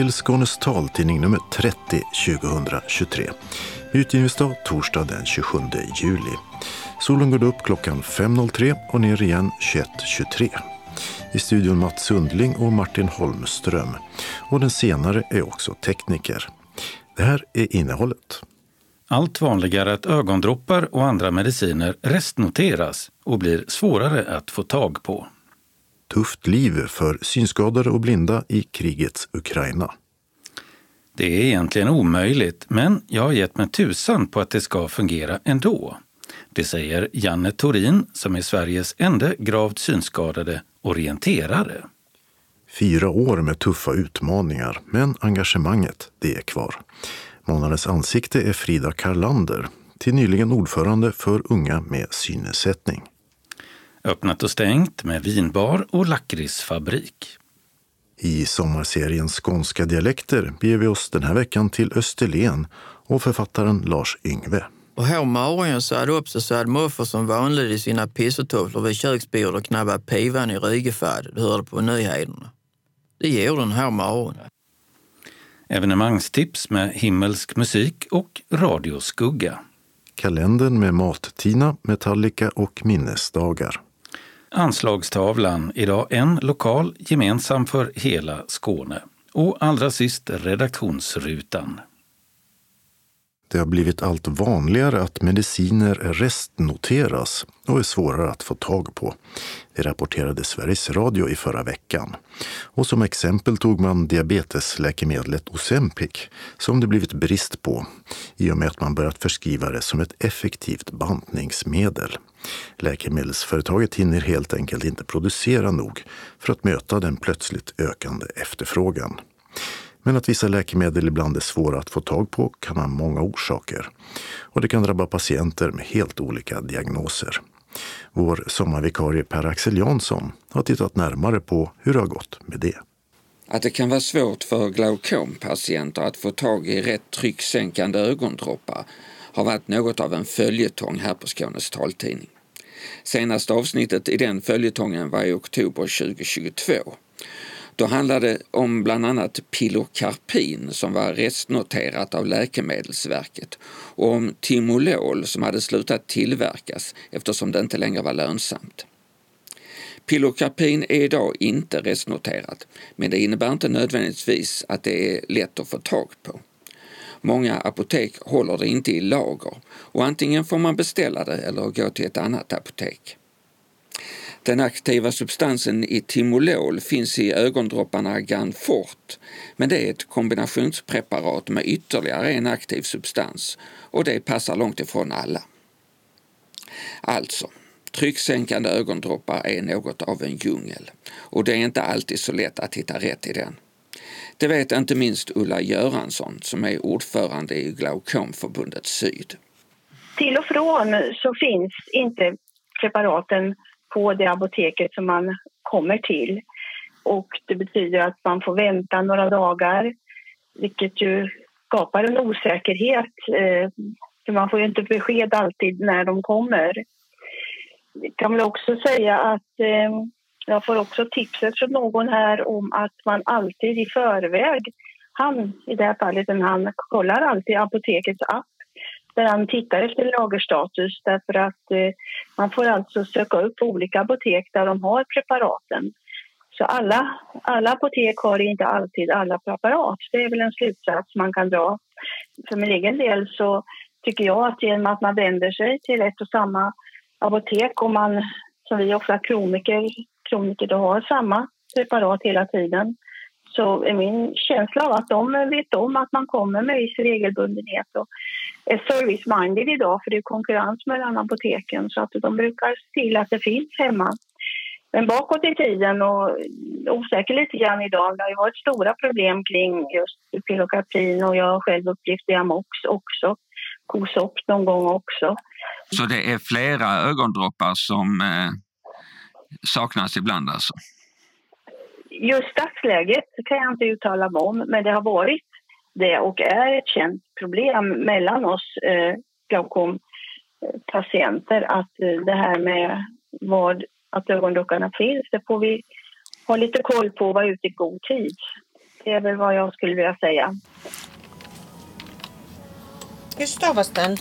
Till Skånes taltidning nummer 30 2023. Utgivningsdag torsdag den 27 juli. Solen går upp klockan 5.03 och ner igen 21.23. I studion Mats Sundling och Martin Holmström. Och den senare är också tekniker. Det här är innehållet. Allt vanligare att ögondroppar och andra mediciner restnoteras och blir svårare att få tag på tufft liv för synskadade och blinda i krigets Ukraina. Det är egentligen omöjligt, men jag har gett mig tusan på att det ska fungera ändå. Det säger Janne Torin som är Sveriges enda gravt synskadade orienterare. Fyra år med tuffa utmaningar, men engagemanget, det är kvar. Månadens ansikte är Frida Karlander, till nyligen ordförande för unga med synnedsättning. Öppnat och stängt med vinbar och lakritsfabrik. I sommarserien Skånska dialekter beger vi oss den här veckan till Österlen och författaren Lars Yngve. Och här morgonen så hade också så hade morfar som vanligt i sina pissotofflor vid köksbordet och knabbat pivan i rygefad. Du hörde på nyheterna. Det gjorde den här morgonen. Evenemangstips med himmelsk musik och radioskugga. Kalendern med Mat-Tina, Metallica och minnesdagar. Anslagstavlan, idag en lokal gemensam för hela Skåne. Och allra sist redaktionsrutan. Det har blivit allt vanligare att mediciner restnoteras och är svårare att få tag på. Det rapporterade Sveriges Radio i förra veckan. Och som exempel tog man diabetesläkemedlet Ozempic som det blivit brist på i och med att man börjat förskriva det som ett effektivt bantningsmedel. Läkemedelsföretaget hinner helt enkelt inte producera nog för att möta den plötsligt ökande efterfrågan. Men att vissa läkemedel ibland är svåra att få tag på kan ha många orsaker. Och det kan drabba patienter med helt olika diagnoser. Vår sommarvikarie Per-Axel Jansson har tittat närmare på hur det har gått med det. Att det kan vara svårt för glaukompatienter att få tag i rätt trycksänkande ögondroppar har varit något av en följetong här på Skånes taltidning. Senaste avsnittet i den följetongen var i oktober 2022 då handlade det om bland annat Pilocarpin som var restnoterat av Läkemedelsverket och om Timolol som hade slutat tillverkas eftersom det inte längre var lönsamt. Pilocarpin är idag inte restnoterat men det innebär inte nödvändigtvis att det är lätt att få tag på. Många apotek håller det inte i lager och antingen får man beställa det eller gå till ett annat apotek. Den aktiva substansen i Timolol finns i ögondropparna Ganfort, men det är ett kombinationspreparat med ytterligare en aktiv substans och det passar långt ifrån alla. Alltså, trycksänkande ögondroppar är något av en djungel och det är inte alltid så lätt att hitta rätt i den. Det vet inte minst Ulla Göransson som är ordförande i Glaukomförbundet Syd. Till och från så finns inte preparaten på det apoteket som man kommer till. Och det betyder att man får vänta några dagar, vilket ju skapar en osäkerhet. Eh, för man får ju inte besked alltid när de kommer. Jag kan väl också säga att eh, jag får också tipset från någon här om att man alltid i förväg, han i det här fallet, han kollar alltid apotekets app där han tittar efter lagerstatus därför att eh, man får alltså söka upp olika apotek där de har preparaten. Så alla, alla apotek har inte alltid alla preparat. Det är väl en slutsats man kan dra. För min egen del så tycker jag att genom att man vänder sig till ett och samma apotek och man, som vi ofta kroniker, kroniker då har samma preparat hela tiden så är min känsla av att de vet om att man kommer med viss regelbundenhet och är service-minded idag för det är konkurrens mellan apoteken så att de brukar se till att det finns hemma. Men bakåt i tiden och osäker lite grann idag, det har ju varit stora problem kring just pilocarpin och jag har själv upplevt Diamox också, Kosop någon gång också. Så det är flera ögondroppar som eh, saknas ibland alltså? Just dagsläget kan jag inte uttala mig om, men det har varit det och är ett känt problem mellan oss eh, glaukompatienter att eh, det här med vad, att ögondockarna finns, det får vi ha lite koll på och vara ute i god tid. Det är väl vad jag skulle vilja säga. Hur stavas den?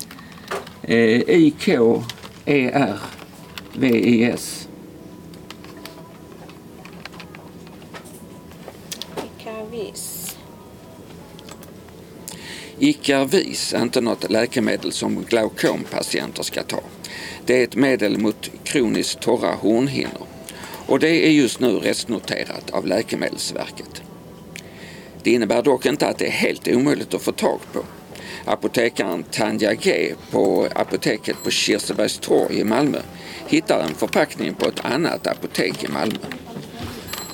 Eh, I-K-E-R-V-I-S. Ikavis. Icarvis är inte något läkemedel som glaukompatienter ska ta. Det är ett medel mot kroniskt torra hornhinnor och det är just nu restnoterat av Läkemedelsverket. Det innebär dock inte att det är helt omöjligt att få tag på. Apotekaren Tanja G på apoteket på Kirsebergstorg i Malmö hittar en förpackning på ett annat apotek i Malmö.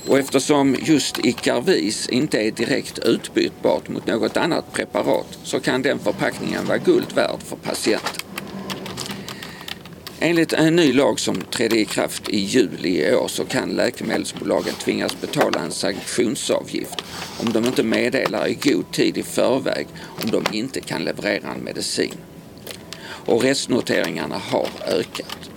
Och eftersom just Icarvis inte är direkt utbytbart mot något annat preparat så kan den förpackningen vara guld värd för patienten. Enligt en ny lag som trädde i kraft i juli i år så kan läkemedelsbolagen tvingas betala en sanktionsavgift om de inte meddelar i god tid i förväg om de inte kan leverera en medicin. Och restnoteringarna har ökat.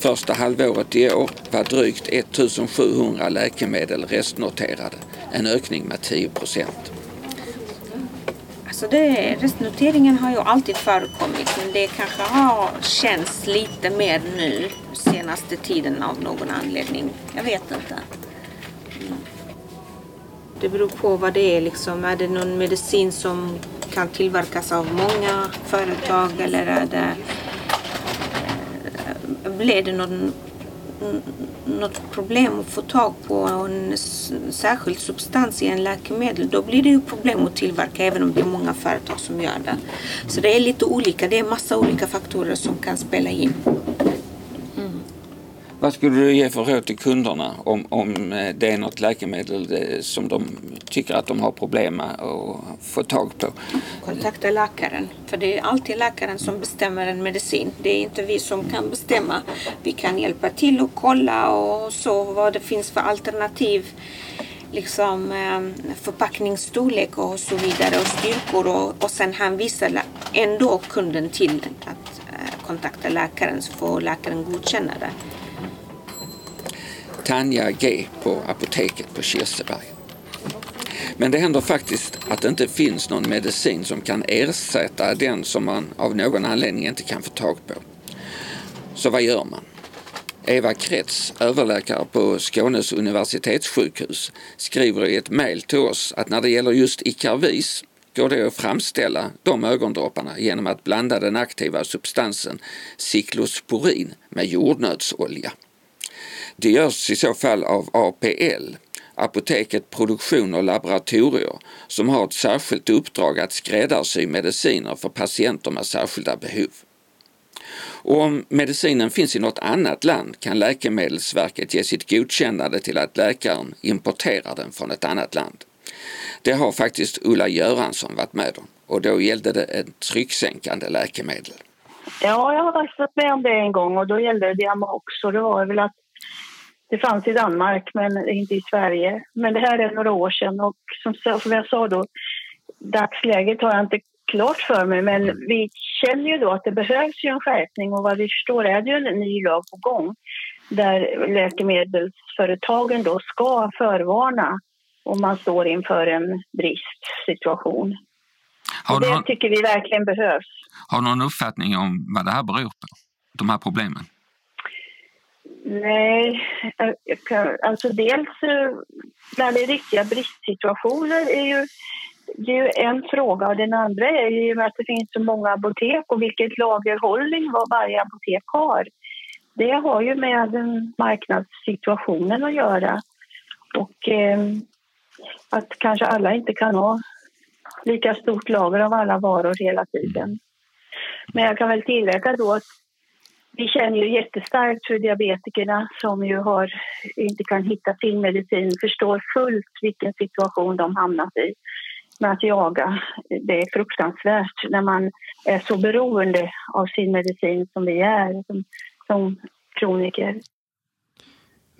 Första halvåret i år var drygt 1700 läkemedel restnoterade, en ökning med 10 procent. Alltså det, restnoteringen har ju alltid förekommit men det kanske har känts lite mer nu senaste tiden av någon anledning. Jag vet inte. Mm. Det beror på vad det är liksom. Är det någon medicin som kan tillverkas av många företag eller är det blir det någon, något problem att få tag på en särskild substans i en läkemedel, då blir det ju problem att tillverka även om det är många företag som gör det. Så det är lite olika, det är massa olika faktorer som kan spela in. Vad skulle du ge för råd till kunderna om, om eh, det är något läkemedel eh, som de tycker att de har problem med att få tag på? Kontakta läkaren, för det är alltid läkaren som bestämmer en medicin. Det är inte vi som kan bestämma. Vi kan hjälpa till och kolla och så vad det finns för alternativ liksom eh, förpackningsstorlek och så vidare och styrkor och, och sen hänvisar ändå kunden till att kontakta läkaren så får läkaren godkänna det. Tanja G på apoteket på Kirseberg. Men det händer faktiskt att det inte finns någon medicin som kan ersätta den som man av någon anledning inte kan få tag på. Så vad gör man? Eva Kretz, överläkare på Skånes universitetssjukhus, skriver i ett mejl till oss att när det gäller just Icarvis går det att framställa de ögondropparna genom att blanda den aktiva substansen cyklosporin med jordnötsolja. Det görs i så fall av APL, Apoteket Produktion och Laboratorier, som har ett särskilt uppdrag att skräddarsy mediciner för patienter med särskilda behov. Och om medicinen finns i något annat land kan Läkemedelsverket ge sitt godkännande till att läkaren importerar den från ett annat land. Det har faktiskt Ulla Göransson varit med om och då gällde det ett trycksänkande läkemedel. Ja, jag har faktiskt varit med om det en gång och då gällde det Diamox och det var väl att det fanns i Danmark men inte i Sverige. Men det här är några år sedan och som, som jag sa då, dagsläget har jag inte klart för mig men vi känner ju då att det behövs ju en skärpning och vad vi förstår är det ju en ny lag på gång där läkemedelsföretagen då ska förvarna om man står inför en bristsituation. Har det någon, tycker vi verkligen behövs. Har du någon uppfattning om vad det här beror på, de här problemen? Nej, alltså dels när det är riktiga bristsituationer är ju, det är ju en fråga och den andra är ju att det finns så många apotek och vilket lagerhållning vad varje apotek har. Det har ju med marknadssituationen att göra och eh, att kanske alla inte kan ha lika stort lager av alla varor hela tiden. Men jag kan väl tillägga då att vi känner ju jättestarkt för diabetikerna som ju har, inte kan hitta sin medicin, förstår fullt vilken situation de hamnat i med att jaga. Det är fruktansvärt när man är så beroende av sin medicin som vi är som, som kroniker.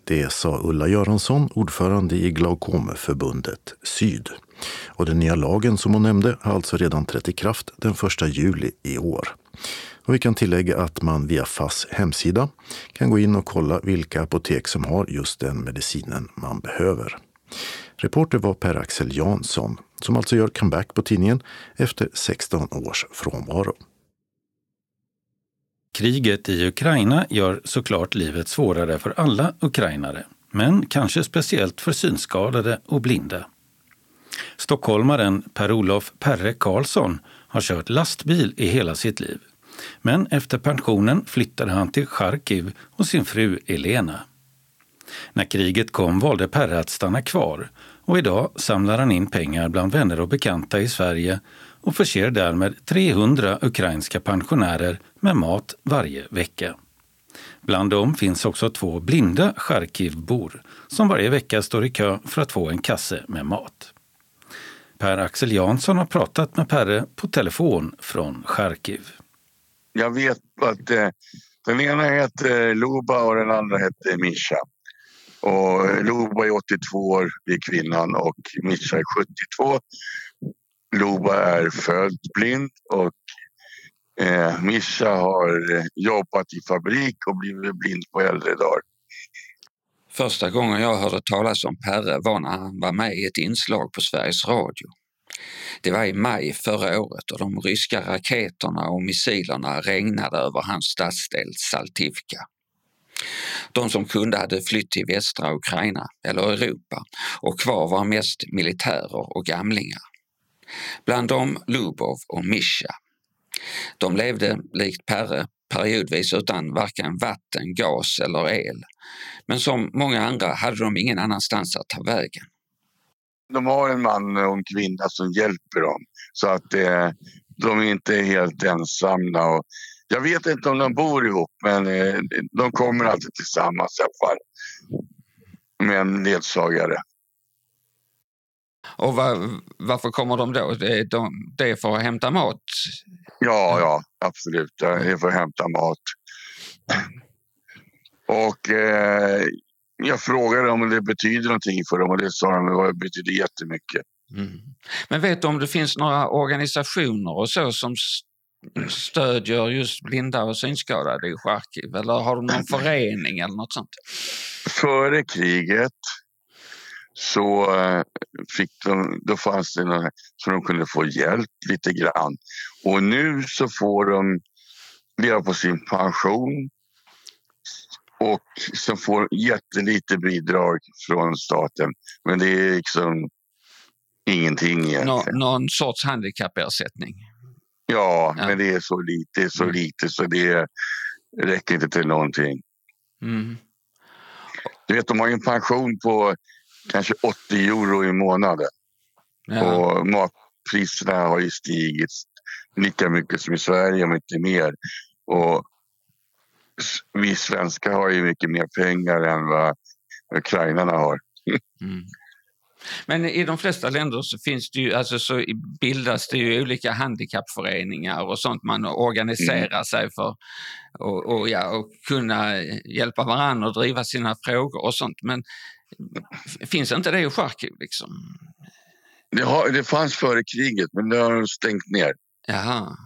Det sa Ulla Göransson, ordförande i Glaukomförbundet Syd. Och den nya lagen som hon nämnde har alltså redan trätt i kraft den 1 juli i år. Och vi kan tillägga att man via Fass hemsida kan gå in och kolla vilka apotek som har just den medicinen man behöver. Reporter var Per-Axel Jansson som alltså gör comeback på tidningen efter 16 års frånvaro. Kriget i Ukraina gör såklart livet svårare för alla ukrainare, men kanske speciellt för synskadade och blinda. Stockholmaren Per-Olof Perre Karlsson har kört lastbil i hela sitt liv. Men efter pensionen flyttade han till Charkiv och sin fru Elena. När kriget kom valde Perre att stanna kvar och idag samlar han in pengar bland vänner och bekanta i Sverige och förser därmed 300 ukrainska pensionärer med mat varje vecka. Bland dem finns också två blinda Charkivbor som varje vecka står i kö för att få en kasse med mat. Per-Axel Jansson har pratat med Perre på telefon från Charkiv. Jag vet att eh, den ena heter eh, Luba och den andra heter Mischa. Och eh, Luba är 82 år, det är kvinnan, och Mischa är 72. Luba är född blind och eh, Mischa har eh, jobbat i fabrik och blivit blind på äldre dagar. Första gången jag hörde talas om Perre var när han var med i ett inslag på Sveriges Radio. Det var i maj förra året och de ryska raketerna och missilerna regnade över hans stadsdel Saltivka. De som kunde hade flytt till västra Ukraina eller Europa och kvar var mest militärer och gamlingar. Bland dem Lubov och Mischa. De levde likt Perre periodvis utan varken vatten, gas eller el. Men som många andra hade de ingen annanstans att ta vägen. De har en man och en kvinna som hjälper dem så att eh, de inte är helt ensamma. Och jag vet inte om de bor ihop men eh, de kommer alltid tillsammans i alla fall. Med en ledsagare. Och var, varför kommer de då? Det är, de, det är för att hämta mat? Ja, ja absolut. Det är för att hämta mat. Och eh, jag frågade om det betyder någonting för dem och det sa de det betyder jättemycket. Mm. Men vet du om det finns några organisationer och så som stödjer just blinda och synskadade i Charkiv? Eller har de någon förening eller något sånt? Före kriget så eh, fick de, då fanns det någon, så de kunde få hjälp lite grann. Och nu så får de leva på sin pension och som får jättelite bidrag från staten. Men det är liksom ingenting egentligen. Nå, någon sorts handikappersättning? Ja, ja, men det är så lite, så mm. lite så det räcker inte till någonting. Mm. Du vet, de har ju en pension på kanske 80 euro i månaden. Ja. Och matpriserna har ju stigit lika mycket som i Sverige, om inte mer. Och vi svenskar har ju mycket mer pengar än vad ukrainarna har. Mm. Men i de flesta länder så finns det ju, alltså så bildas det ju olika handikappföreningar och sånt man organiserar mm. sig för och, och, ja, och kunna hjälpa varandra och driva sina frågor och sånt. Men finns inte det i Charkiv liksom? Det, har, det fanns före kriget men det har de stängt ner. Jaha.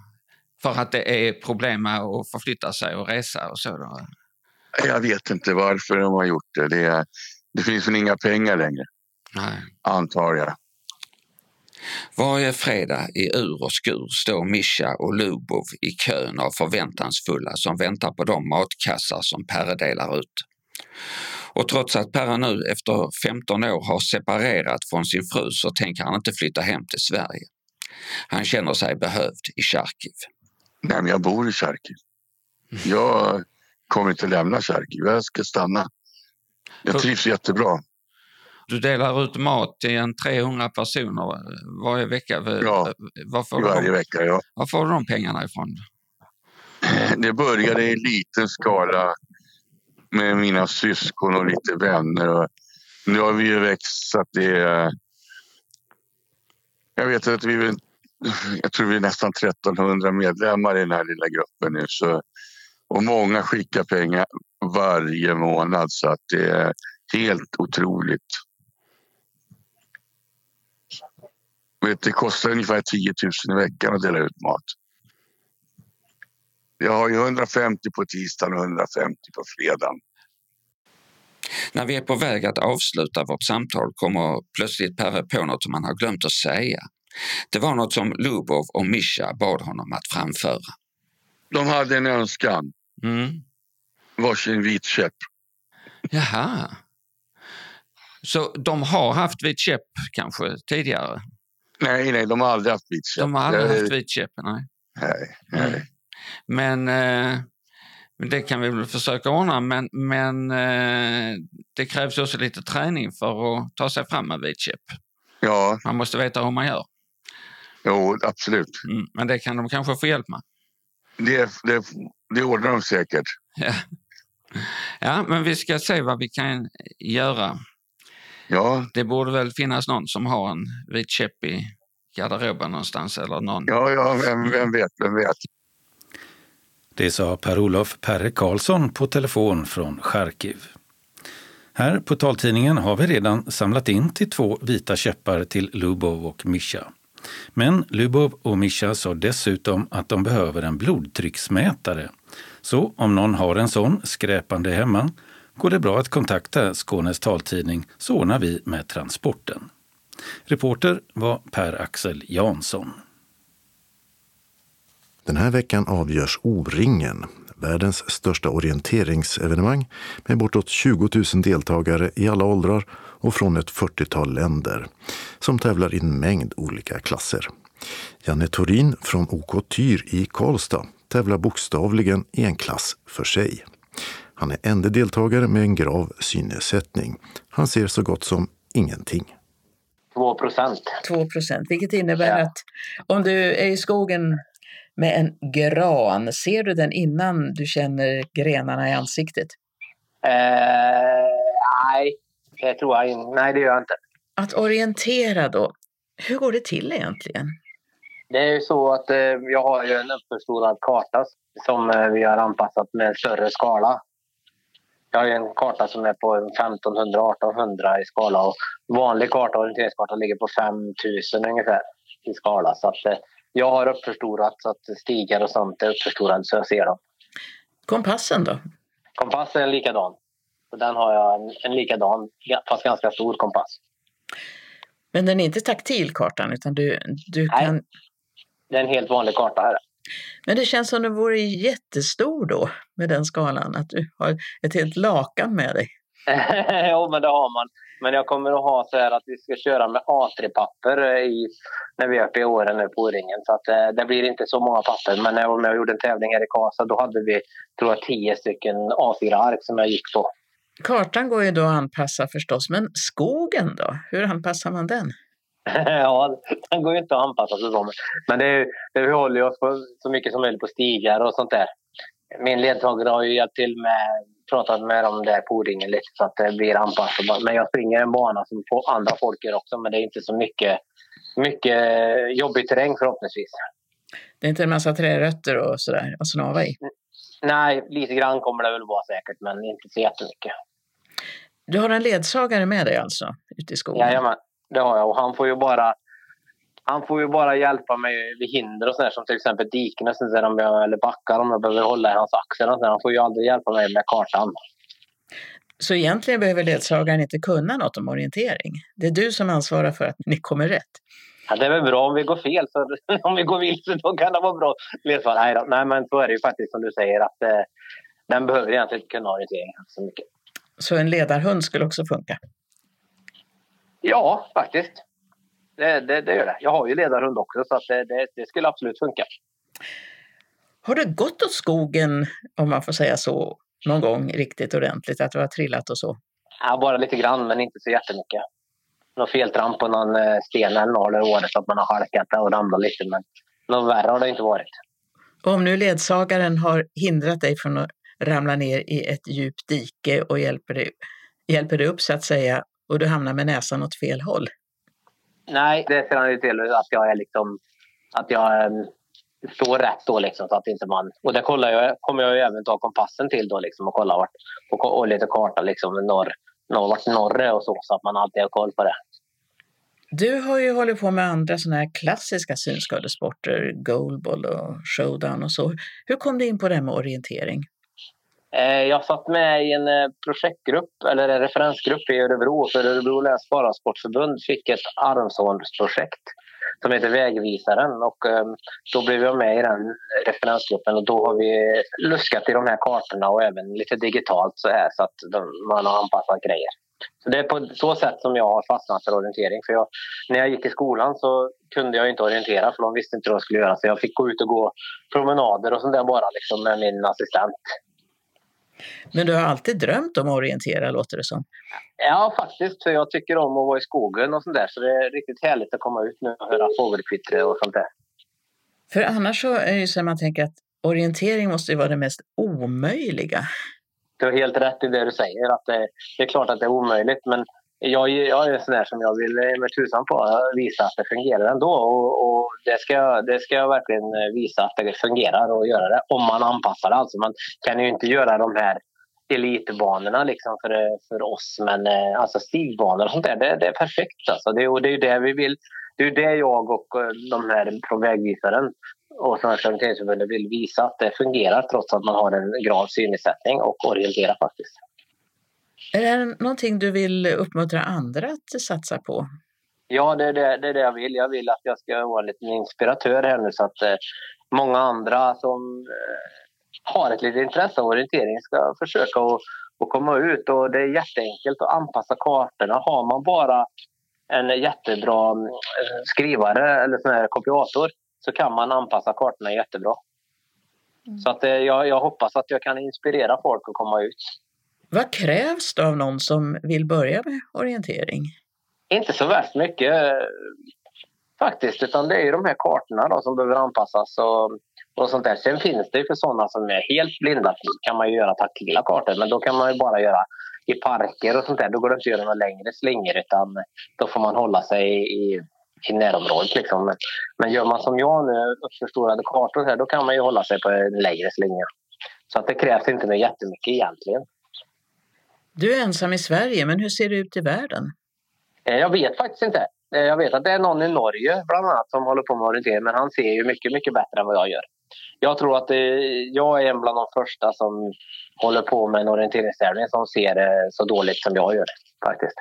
För att det är problem med att förflytta sig och resa och så? Då? Jag vet inte varför de har gjort det. Det, det finns väl inga pengar längre. Nej. Antar jag. Varje fredag i ur och skur står Mischa och Lubov i kön av förväntansfulla som väntar på de matkassar som Perre delar ut. Och trots att Perre nu efter 15 år har separerat från sin fru så tänker han inte flytta hem till Sverige. Han känner sig behövd i Charkiv. Nej, men jag bor i Charkiv. Jag kommer inte lämna Charkiv. Jag ska stanna. Jag trivs jättebra. Du delar ut mat till en 300 personer varje vecka. Ja, varför varje de, vecka. Ja. Var får du de pengarna ifrån? Det började i liten skala med mina syskon och lite vänner. Nu har vi ju växt så att det är... Jag vet att vi jag tror vi är nästan 1300 medlemmar i den här lilla gruppen nu. Så, och många skickar pengar varje månad så att det är helt otroligt. Det kostar ungefär 10 000 i veckan att dela ut mat. Jag har ju 150 på tisdagen och 150 på fredagen. När vi är på väg att avsluta vårt samtal kommer plötsligt Perre på något som han har glömt att säga. Det var något som Lubov och Mischa bad honom att framföra. De hade en önskan. Mm. Varsin vit käpp. Jaha. Så de har haft vit käpp kanske tidigare? Nej, nej, de har aldrig haft vit käpp. De har aldrig haft vit käpp, nej. Nej, nej. Mm. Men eh, det kan vi väl försöka ordna, men, men eh, det krävs också lite träning för att ta sig fram med vit käpp. Ja. Man måste veta hur man gör. Jo, absolut. Mm, men det kan de kanske få hjälp med. Det, det, det ordnar de säkert. Ja. ja, men vi ska se vad vi kan göra. Ja. Det borde väl finnas någon som har en vit käpp i garderoben någonstans eller någon. Ja, ja vem, vem vet, vem vet. Det sa Per-Olof Perre Karlsson på telefon från Charkiv. Här på taltidningen har vi redan samlat in till två vita käppar till Lubov och Mischa. Men Lubov och Mischa sa dessutom att de behöver en blodtrycksmätare. Så om någon har en sån skräpande hemma går det bra att kontakta Skånes taltidning så ordnar vi med transporten. Reporter var Per-Axel Jansson. Den här veckan avgörs O-ringen, världens största orienteringsevenemang med bortåt 20 000 deltagare i alla åldrar och från ett 40-tal länder som tävlar i en mängd olika klasser. Janne Torin från OK Tyr i Karlstad tävlar bokstavligen i en klass för sig. Han är enda deltagare med en grav synnedsättning. Han ser så gott som ingenting. 2 procent. 2 procent, vilket innebär ja. att om du är i skogen med en gran, ser du den innan du känner grenarna i ansiktet? Eh, nej, det tror jag inte. Nej, det gör jag inte. Att orientera då, hur går det till egentligen? Det är ju så att eh, jag har ju en uppförstorad karta som eh, vi har anpassat med en större skala. Jag har en karta som är på 1500-1800 i skala och vanlig karta, orienteringskarta, ligger på 5000 ungefär i skala. Så att, eh, jag har uppförstorat så att stigar och sånt är uppförstorade så jag ser dem. Kompassen då? Kompassen är likadan. Så den har jag en, en likadan, fast ganska stor kompass. Men den är inte taktil kartan utan du, du Nej, kan... det är en helt vanlig karta här. Men det känns som den vore jättestor då med den skalan, att du har ett helt lakan med dig. jo, men det har man. Men jag kommer att ha så här att vi ska köra med A3-papper i, när vi är uppe i åren nu på ringen. Så att eh, det blir inte så många papper. Men när jag var med och gjorde en tävling här i Kasa då hade vi, tror jag, tio stycken A4-ark som jag gick på. Kartan går ju då att anpassa förstås, men skogen då? Hur anpassar man den? ja, den går ju inte att anpassa sig så. Men det är, det, vi håller oss på, så mycket som möjligt på stigar och sånt där. Min ledsagare har ju hjälpt till med, pratat med dem där på ringen lite så att det blir anpassat. Men jag springer en bana som andra folk gör också, men det är inte så mycket, mycket jobbig terräng förhoppningsvis. Det är inte en massa trärötter och sådär att snava i? Nej, lite grann kommer det väl vara säkert, men inte så jättemycket. Du har en ledsagare med dig alltså, ute i skogen? Jajamän, det har jag. Och han får ju bara, han får ju bara hjälpa mig vid hinder och sådär som till exempel diken och sådär, om jag, eller backar om jag behöver hålla i hans axel. Och sådär. Han får ju aldrig hjälpa mig med kartan. Så egentligen behöver ledsagaren inte kunna något om orientering? Det är du som ansvarar för att ni kommer rätt? Ja, det är väl bra om vi går fel. Så om vi går vilse då kan det vara bra. Nej, då. Nej, men så är det ju faktiskt som du säger att eh, den behöver egentligen inte kunna orientering så mycket. Så en ledarhund skulle också funka? Ja, faktiskt. Det, det, det gör det. Jag har ju ledarhund också så det, det, det skulle absolut funka. Har det gått åt skogen, om man får säga så, någon gång riktigt ordentligt? Att du har trillat och så? Ja, bara lite grann, men inte så jättemycket. Någon feltramp på någon eh, sten eller något eller året så att man har halkat och ramlat lite. Men något värre har det inte varit. Om nu ledsagaren har hindrat dig från att ramla ner i ett djupt dike och hjälper dig, hjälper dig upp så att säga och du hamnar med näsan åt fel håll? Nej, det ser han ju till att jag är liksom att jag um, står rätt då liksom så att inte man och det kollar jag, kommer jag ju även ta kompassen till då liksom och kolla vart och, och lite karta liksom norr, norr, vart norr är och så så att man alltid har koll på det. Du har ju hållit på med andra sådana här klassiska synskadesporter, goalball och showdown och så. Hur kom du in på det med orientering? Eh, jag satt med i en eh, projektgrupp, eller en referensgrupp i Örebro, för Örebro läns parasportförbund fick ett armsånsprojekt som heter Vägvisaren. Och ehm, då blev jag med i den referensgruppen och då har vi luskat i de här kartorna och även lite digitalt så här så att man har anpassat grejer. Så det är på så sätt som jag har fastnat för orientering. För jag, när jag gick i skolan så kunde jag inte orientera för de visste inte vad jag skulle göra. Så jag fick gå ut och gå promenader och sånt där bara liksom med min assistent. Men du har alltid drömt om att orientera låter det som. Ja, faktiskt. För jag tycker om att vara i skogen och sånt där. Så det är riktigt härligt att komma ut nu och höra fågelkvitter och sånt där. För annars så är det ju så att man tänker att orientering måste ju vara det mest omöjliga. Du har helt rätt i det du säger. Att det, det är klart att det är omöjligt. Men jag, jag är en sån där som jag vill eh, med tusan på visa att det fungerar ändå. Och, och det, ska, det ska jag verkligen eh, visa att det fungerar och göra det om man anpassar det. Alltså man kan ju inte göra de här elitbanorna liksom för, eh, för oss. Men alltså stigbanor och sånt där, det, det är perfekt. Alltså. Det, och det är det vi vill. Det är det jag och de här från vägvisaren och Svenska orienteringsförbundet vill visa att det fungerar trots att man har en grav synnedsättning och orienterar faktiskt. Är det någonting du vill uppmuntra andra att satsa på? Ja, det är det, det är det jag vill. Jag vill att jag ska vara en liten inspiratör här nu så att eh, många andra som eh, har ett litet intresse av orientering ska försöka att, att komma ut. Och det är jätteenkelt att anpassa kartorna. Har man bara en jättebra eh, skrivare eller sån här kopiator så kan man anpassa kartorna jättebra. Mm. Så att, eh, jag, jag hoppas att jag kan inspirera folk att komma ut. Vad krävs det av någon som vill börja med orientering? Inte så värst mycket faktiskt, utan det är ju de här kartorna då, som behöver anpassas. Och och sånt där. Sen finns det ju för sådana som är helt blinda kan man ju göra taktila kartor men då kan man ju bara göra i parker och sånt där. Då går det inte att göra några längre slingor utan då får man hålla sig i, i närområdet. Liksom. Men, men gör man som jag nu, uppförstorade kartor här, då kan man ju hålla sig på en längre slinga. Så att det krävs inte jättemycket egentligen. Du är ensam i Sverige, men hur ser det ut i världen? Eh, jag vet faktiskt inte. Eh, jag vet att det är någon i Norge bland annat som håller på med orientering men han ser ju mycket, mycket bättre än vad jag gör jag tror att det, jag är en bland de första som håller på med en orienteringstävling som ser det så dåligt som jag gör det faktiskt.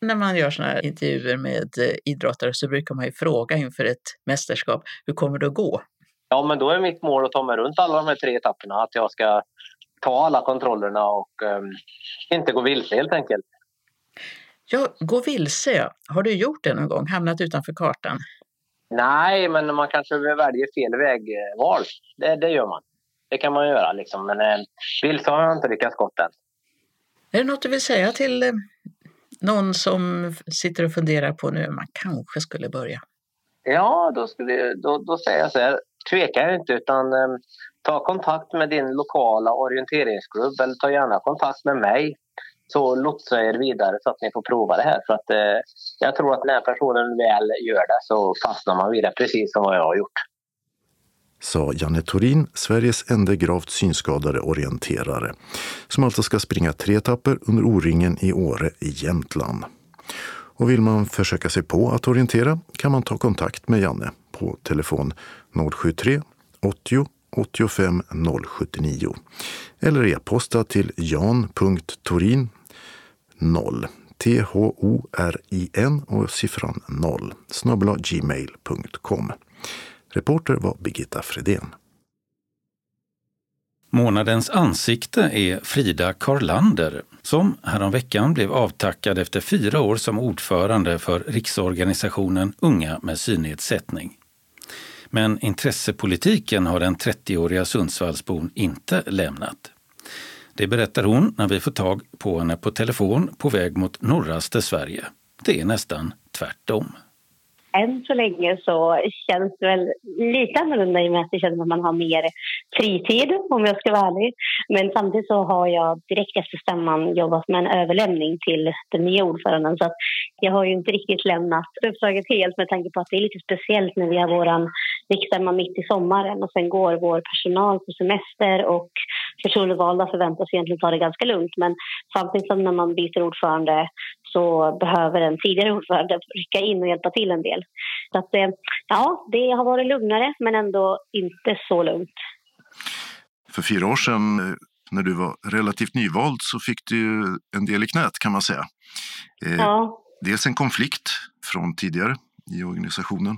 När man gör sådana här intervjuer med eh, idrottare så brukar man ju fråga inför ett mästerskap, hur kommer det att gå? Ja, men då är mitt mål att ta mig runt alla de här tre etapperna, att jag ska ta alla kontrollerna och um, inte gå vilse helt enkelt. Ja, gå vilse, har du gjort det någon gång? Hamnat utanför kartan? Nej, men man kanske väljer fel vägval. Det, det gör man. Det kan man göra liksom. Men eh, vilse har jag inte lyckats gått än. Är det något du vill säga till eh, någon som sitter och funderar på nu man kanske skulle börja? Ja, då, skulle, då, då säger jag så här. Tveka inte utan eh, ta kontakt med din lokala orienteringsklubb eller ta gärna kontakt med mig så lotsa er vidare så att ni får prova det här. För att, eh, jag tror att när personen väl gör det så fastnar man vid det precis som vad jag har gjort. Sa Janne Torin, Sveriges enda gravt synskadade orienterare, som alltså ska springa tre etapper under O-ringen i Åre i Jämtland. Och vill man försöka sig på att orientera kan man ta kontakt med Janne på telefon 073 80 85 079 eller e-posta till jan.torin 0 T-H-O-R-I-N och siffran 0 snabla gmail.com. Reporter var Birgitta Fredén. Månadens ansikte är Frida Karlander som häromveckan blev avtackad efter fyra år som ordförande för riksorganisationen Unga med synnedsättning. Men intressepolitiken har den 30-åriga Sundsvallsbon inte lämnat. Det berättar hon när vi får tag på henne på telefon på väg mot norraste Sverige. Det är nästan tvärtom. Än så länge så känns det väl lite annorlunda i och med att det känns att man har mer fritid om jag ska vara ärlig. Men samtidigt så har jag direkt efter stämman jobbat med en överlämning till den nya ordföranden. Så att jag har ju inte riktigt lämnat uppdraget helt med tanke på att det är lite speciellt när vi har vår riksstämma mitt i sommaren och sen går vår personal på semester och förtroendevalda förväntas egentligen ta det ganska lugnt. Men samtidigt som när man byter ordförande så behöver en tidigare ordförande rycka in och hjälpa till en del. Så att, eh, ja, det har varit lugnare men ändå inte så lugnt. För fyra år sedan När du var relativt nyvald så fick du en del i knät kan man säga. Eh, ja. Dels en konflikt från tidigare i organisationen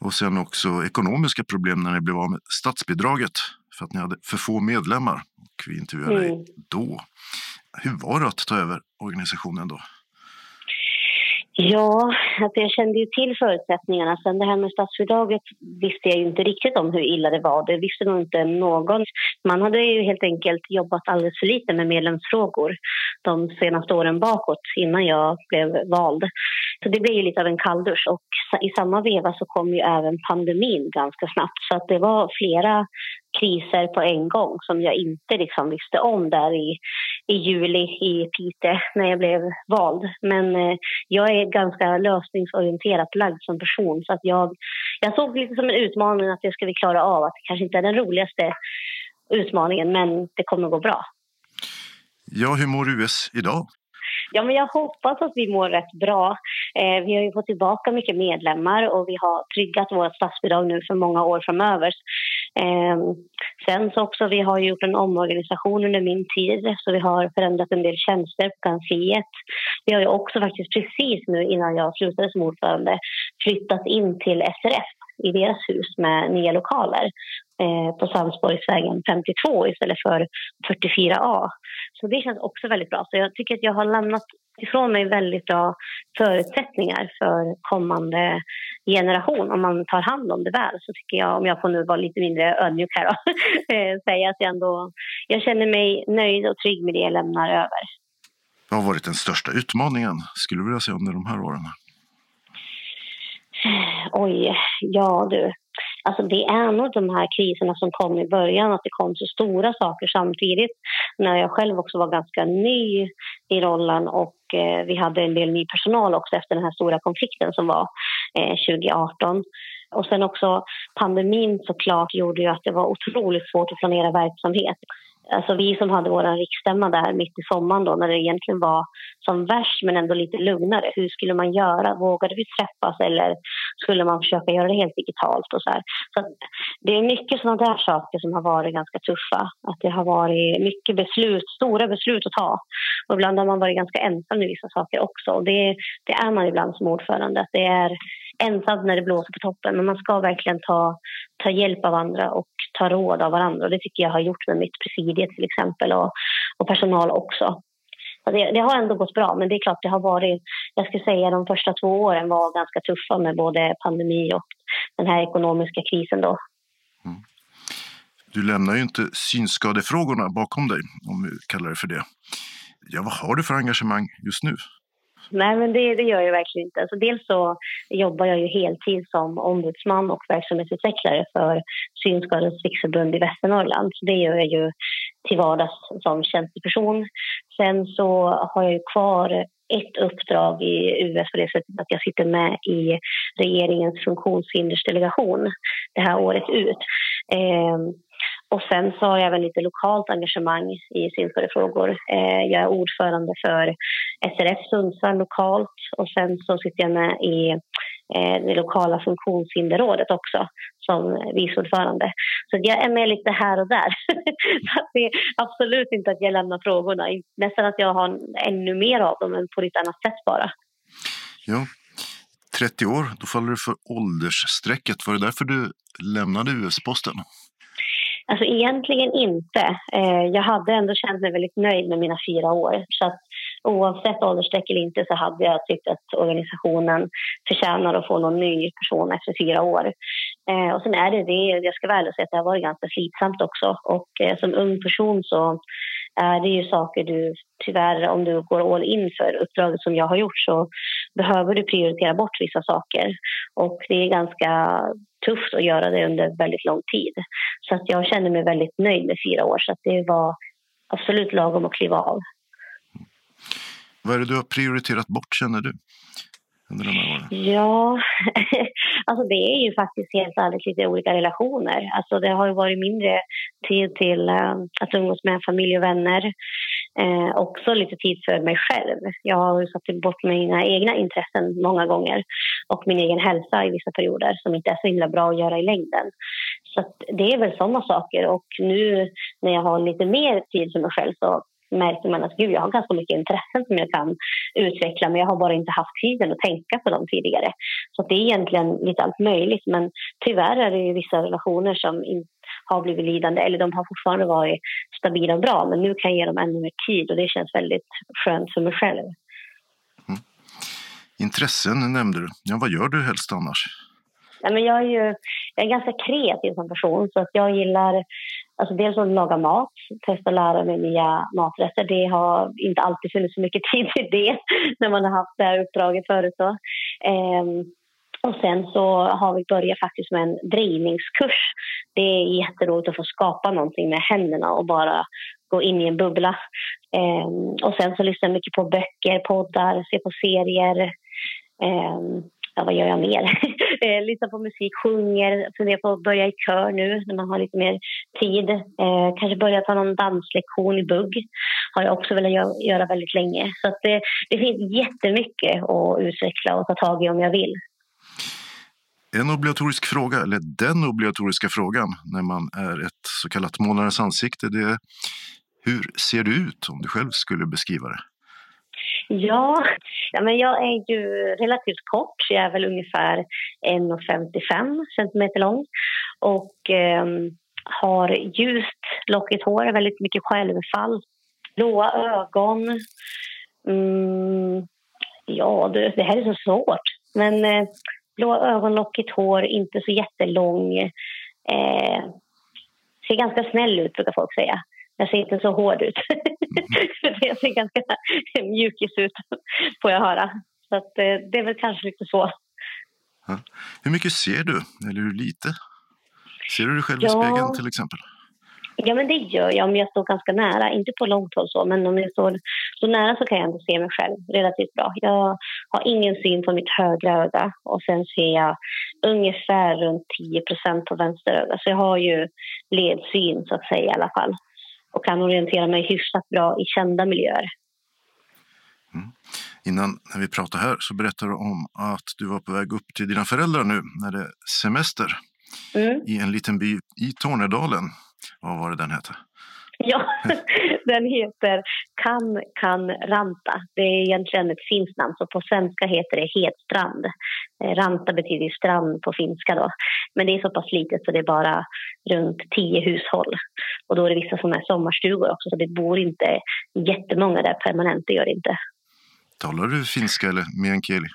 och sen också ekonomiska problem när ni blev av med statsbidraget för att ni hade för få medlemmar. Och vi intervjuade mm. dig då. Hur var det att ta över organisationen då? Ja, alltså jag kände ju till förutsättningarna. Sen det här med statsbidraget visste jag ju inte riktigt om hur illa det var. Det visste nog inte någon. Man hade ju helt enkelt jobbat alldeles för lite med medlemsfrågor de senaste åren bakåt innan jag blev vald. Så det blev ju lite av en kalldusch och i samma veva så kom ju även pandemin ganska snabbt. Så att det var flera kriser på en gång som jag inte liksom visste om där i, i juli i Piteå när jag blev vald. Men eh, jag är ganska lösningsorienterat lagd som person så att jag, jag såg lite som en utmaning att det ska vi klara av. Att det kanske inte är den roligaste utmaningen men det kommer gå bra. Ja, hur mår US idag? Ja, men jag hoppas att vi mår rätt bra. Eh, vi har ju fått tillbaka mycket medlemmar och vi har tryggat vårt statsbidrag nu för många år framöver. Eh, sen så också, vi har gjort en omorganisation under min tid så vi har förändrat en del tjänster på kansliet. Vi har ju också faktiskt precis nu innan jag slutade som ordförande flyttat in till SRF i deras hus med nya lokaler eh, på Sandsborgsvägen 52 istället för 44A. Så det känns också väldigt bra. Så jag tycker att jag har lämnat ifrån mig väldigt bra förutsättningar för kommande generation. Om man tar hand om det väl så tycker jag, om jag får nu vara lite mindre ödmjuk här då, eh, säga att jag ändå jag känner mig nöjd och trygg med det jag lämnar över. Vad har varit den största utmaningen skulle du vilja säga under de här åren? Oj, ja du. Alltså det är nog de här kriserna som kom i början, att det kom så stora saker samtidigt. När jag själv också var ganska ny i rollen och eh, vi hade en del ny personal också efter den här stora konflikten som var eh, 2018. Och sen också pandemin såklart gjorde ju att det var otroligt svårt att planera verksamhet. Alltså vi som hade vår riksstämma där mitt i sommaren då, när det egentligen var som värst men ändå lite lugnare. Hur skulle man göra? Vågade vi träffas eller skulle man försöka göra det helt digitalt? Och så här. så det är mycket sådana där saker som har varit ganska tuffa. Att det har varit mycket beslut, stora beslut att ta. Och ibland har man varit ganska ensam i vissa saker också. Och det, det är man ibland som ordförande. Att det är ensam när det blåser på toppen. Men man ska verkligen ta, ta hjälp av andra och ta råd av varandra. Och det tycker jag har gjort med mitt presidie till exempel och, och personal också. Det, det, har ändå gått bra, men det är klart det har varit, jag skulle säga de första två åren var ganska tuffa med både pandemi och den här ekonomiska krisen då. Mm. Du lämnar ju inte synskadefrågorna bakom dig, om vi kallar det för det. Ja, vad har du för engagemang just nu? Nej, men det, det gör jag verkligen inte. Alltså, dels så jobbar jag ju heltid som ombudsman och verksamhetsutvecklare för Synskadades riksförbund i Västernorrland. Så det gör jag ju till vardags som tjänsteperson. Sen så har jag ju kvar ett uppdrag i US på det sättet att jag sitter med i regeringens funktionshindersdelegation det här året ut. Eh, och sen så har jag även lite lokalt engagemang i synskadefrågor. Eh, jag är ordförande för SRF Sundsvall lokalt och sen så sitter jag med i eh, det lokala funktionshinderrådet också som vice ordförande. Så jag är med lite här och där. så det är absolut inte att jag lämnar frågorna. Nästan att jag har ännu mer av dem, men på ett annat sätt bara. Ja, 30 år, då faller du för åldersstrecket. Var det därför du lämnade US-posten? Alltså egentligen inte. Eh, jag hade ändå känt mig väldigt nöjd med mina fyra år. Så att oavsett åldersstreck eller inte så hade jag tyckt att organisationen förtjänar att få någon ny person efter fyra år. Eh, och sen är det det, jag ska väl säga att det har varit ganska slitsamt också. Och eh, som ung person så är det ju saker du tyvärr, om du går all in för uppdraget som jag har gjort så behöver du prioritera bort vissa saker. Och det är ganska tufft att göra det under väldigt lång tid. Så att jag känner mig väldigt nöjd med fyra år så att det var absolut lagom att kliva av. Vad är det du har prioriterat bort känner du? Under de här åren? Ja, alltså det är ju faktiskt helt ärligt lite olika relationer. Alltså det har ju varit mindre tid till uh, att umgås med familj och vänner. Eh, också lite tid för mig själv. Jag har satt bort mina egna intressen många gånger och min egen hälsa i vissa perioder som inte är så himla bra att göra i längden. Så det är väl sådana saker. Och nu när jag har lite mer tid för mig själv så märker man att gud, jag har ganska mycket intressen som jag kan utveckla men jag har bara inte haft tiden att tänka på dem tidigare. Så det är egentligen lite allt möjligt men tyvärr är det ju vissa relationer som inte har blivit lidande eller de har fortfarande varit stabila och bra men nu kan jag ge dem ännu mer tid och det känns väldigt skönt för mig själv. Mm. Intressen nämnde du. Ja, vad gör du helst annars? Ja, men jag, är ju, jag är ganska kreativ som person så att jag gillar Alltså dels att laga mat, testa att lära mig nya maträtter. Det har inte alltid funnits så mycket tid till det när man har haft det här uppdraget förut. Då. Och sen så har vi börjat faktiskt med en drejningskurs. Det är jätteroligt att få skapa någonting med händerna och bara gå in i en bubbla. Um, och sen så lyssnar jag mycket på böcker, poddar, ser på serier. Um, ja, vad gör jag mer? Eh, lyssnar på musik, sjunger, funderar på att börja i kör nu när man har lite mer tid. Eh, kanske börja ta någon danslektion i bugg. har jag också velat göra, göra väldigt länge. Så att det, det finns jättemycket att utveckla och ta tag i om jag vill. En obligatorisk fråga, eller den obligatoriska frågan när man är ett så kallat månadens ansikte, det är hur ser du ut om du själv skulle beskriva det? Ja, ja men jag är ju relativt kort. Jag är väl ungefär 1,55 centimeter lång och eh, har ljust lockigt hår, väldigt mycket självfall, blåa ögon. Mm, ja, det, det, här är så svårt. Men eh, blåa ögon, lockigt hår, inte så jättelång. Eh, ser ganska snäll ut, brukar folk säga. Jag ser inte så hård ut. jag ser ganska mjukis ut, får jag höra. Så att, eh, det är väl kanske lite så. Hur mycket ser du, eller hur lite? Ser du dig själv ja. i spegeln till exempel? Ja, men det gör jag om jag står ganska nära. Inte på långt håll så, men om jag står så nära så kan jag ändå se mig själv relativt bra. Jag har ingen syn på mitt högra öga och sen ser jag ungefär runt 10 på vänster öga. Så jag har ju ledsyn så att säga i alla fall och kan orientera mig hyfsat bra i kända miljöer. Mm. Innan när vi pratade här så berättade du om att du var på väg upp till dina föräldrar nu när det är semester mm. i en liten by i Tornedalen. Vad var det den hette? Ja, den heter Kan Kan Ranta. Det är egentligen ett finskt namn, så på svenska heter det Hedstrand. Eh, Ranta betyder strand på finska då. Men det är så pass litet så det är bara runt tio hushåll. Och då är det vissa som är sommarstugor också, så det bor inte jättemånga där permanent, det gör det inte. Talar du finska eller meänkieli?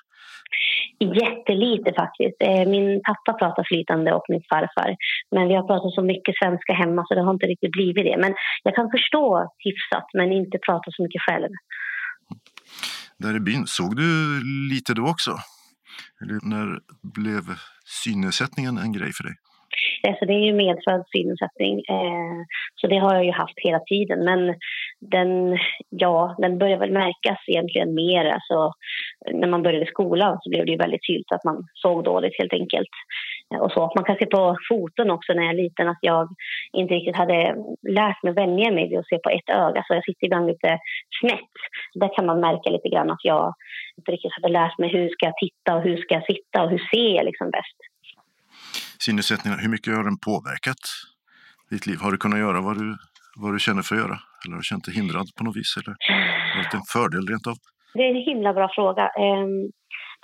Jättelite faktiskt. Eh, min pappa pratar flytande och min farfar. Men vi har pratat så mycket svenska hemma så det har inte riktigt blivit det. Men jag kan förstå hyfsat men inte prata så mycket själv. Där i byn, såg du lite då också? Eller när blev synnedsättningen en grej för dig? Alltså det är ju medfödd synnedsättning, eh, så det har jag ju haft hela tiden. Men den, ja, den börjar väl märkas egentligen mer. Alltså, när man började skolan så blev det ju väldigt tydligt att man såg dåligt helt enkelt. Eh, och så. Man kan se på foton också när jag är liten att jag inte riktigt hade lärt mig vänja mig vid att se på ett öga. Så jag sitter ibland lite snett. Där kan man märka lite grann att jag inte riktigt hade lärt mig hur ska jag titta och hur ska jag sitta och hur ser jag liksom bäst sinnessättningar, hur mycket har den påverkat ditt liv? Har du kunnat göra vad du, vad du känner för att göra? Eller har du känt dig hindrad på något vis? Eller har det en fördel rent av? Det är en himla bra fråga. Um,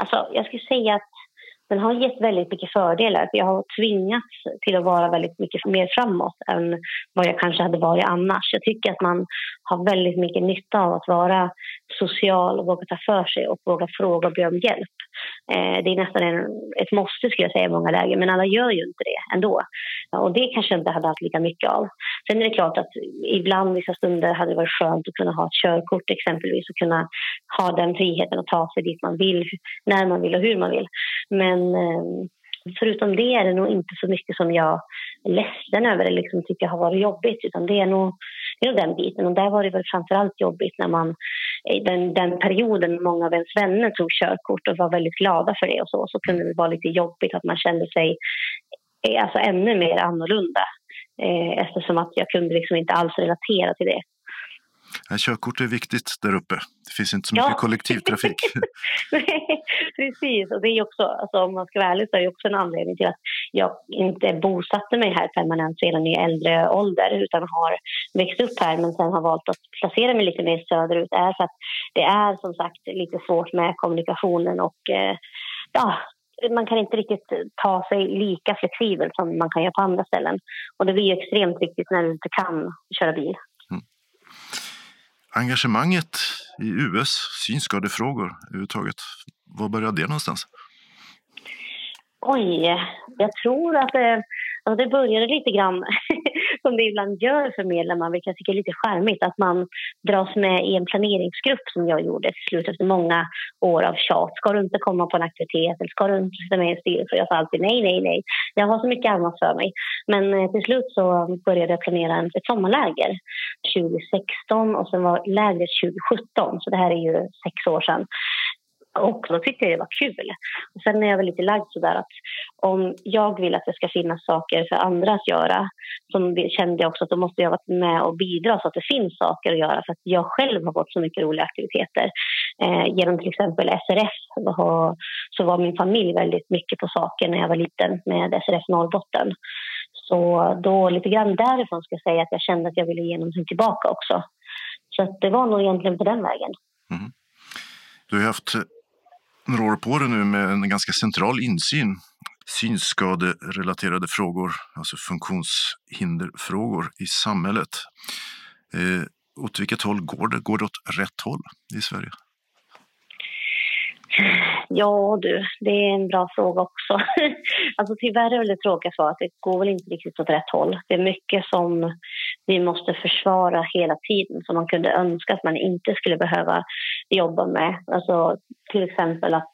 alltså, jag skulle säga att den har gett väldigt mycket fördelar. Jag har tvingats till att vara väldigt mycket mer framåt än vad jag kanske hade varit annars. Jag tycker att man har väldigt mycket nytta av att vara social och våga ta för sig och våga fråga och be om hjälp. Eh, det är nästan en, ett måste skulle jag säga i många lägen, men alla gör ju inte det ändå. Och det kanske jag inte hade haft lika mycket av. Sen är det klart att ibland, vissa stunder, hade det varit skönt att kunna ha ett körkort exempelvis och kunna ha den friheten att ta sig dit man vill, när man vill och hur man vill. Men eh, förutom det är det nog inte så mycket som jag är ledsen över eller liksom tycker har varit jobbigt. Utan det är nog, det den biten. Och där var det väl framförallt jobbigt när man i den, den perioden många av ens vänner tog körkort och var väldigt glada för det och så, så kunde det vara lite jobbigt att man kände sig eh, alltså ännu mer annorlunda. Eh, eftersom att jag kunde liksom inte alls relatera till det körkort är viktigt där uppe. Det finns inte så mycket ja. kollektivtrafik. precis, och det är också, alltså, om man ska vara ärlig så är det också en anledning till att jag inte bosatte mig här permanent redan i äldre ålder utan har växt upp här men sen har valt att placera mig lite mer söderut är för att det är som sagt lite svårt med kommunikationen och eh, ja, man kan inte riktigt ta sig lika flexibelt som man kan göra på andra ställen. Och det blir extremt viktigt när du inte kan köra bil. Engagemanget i US, synskadefrågor överhuvudtaget, var började det någonstans? Oj, jag tror att det, alltså det började lite grann som det ibland gör för medlemmar, vilket jag tycker är lite charmigt, att man dras med i en planeringsgrupp som jag gjorde till slut efter många år av tjat. Ska du inte komma på en aktivitet eller ska du inte sitta med i en styrelse? Jag sa alltid nej, nej, nej. Jag har så mycket annat för mig. Men eh, till slut så började jag planera ett sommarläger 2016 och sen var lägret 2017, så det här är ju sex år sedan. Och då tyckte jag det var kul. Och sen är jag väl lite lagd sådär att om jag vill att det ska finnas saker för andra att göra så kände jag också att då måste jag vara med och bidra så att det finns saker att göra för att jag själv har fått så mycket roliga aktiviteter. Eh, genom till exempel SRF så var min familj väldigt mycket på saker när jag var liten med SRF Norrbotten. Så då lite grann därifrån ska jag säga att jag kände att jag ville ge någonting tillbaka också. Så det var nog egentligen på den vägen. Mm. Du har haft några år på det nu med en ganska central insyn. Synskaderelaterade frågor, alltså funktionshinderfrågor i samhället. Eh, åt vilket håll går det? Går det åt rätt håll i Sverige? Ja du, det är en bra fråga också. alltså tyvärr är det tråkiga svaret att det går väl inte riktigt åt rätt håll. Det är mycket som vi måste försvara hela tiden som man kunde önska att man inte skulle behöva jobba med. Alltså till exempel att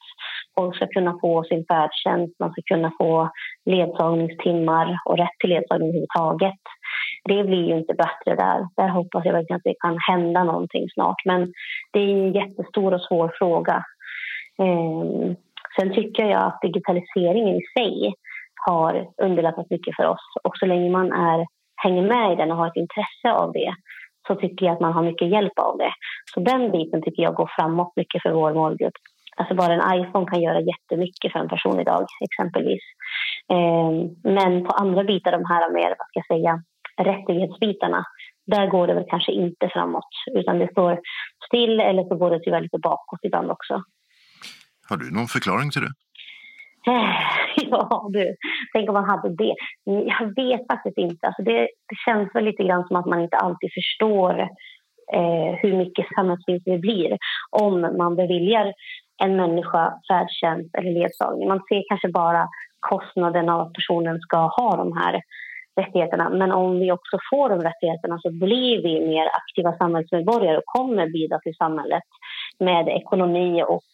folk ska kunna få sin färdtjänst, man ska kunna få ledsagningstimmar och rätt till ledsagning överhuvudtaget. Det blir ju inte bättre där. Där hoppas jag verkligen att det kan hända någonting snart. Men det är en jättestor och svår fråga. Eh, sen tycker jag att digitaliseringen i sig har underlättat mycket för oss. Och så länge man är, hänger med i den och har ett intresse av det så tycker jag att man har mycket hjälp av det. Så den biten tycker jag går framåt mycket för vår målgrupp. Alltså bara en iPhone kan göra jättemycket för en person idag exempelvis. Eh, men på andra bitar, de här mer, vad ska jag säga, rättighetsbitarna, där går det väl kanske inte framåt utan det står still eller så går det tyvärr lite bakåt ibland också. Har du någon förklaring till det? Ja, du. Tänk om man hade det. Jag vet faktiskt inte. Alltså det, det känns väl lite grann som att man inte alltid förstår eh, hur mycket samhällsvinst det blir om man beviljar en människa färdtjänst eller ledsagning. Man ser kanske bara kostnaden av att personen ska ha de här rättigheterna. Men om vi också får de rättigheterna så blir vi mer aktiva samhällsmedborgare och kommer bidra till samhället med ekonomi och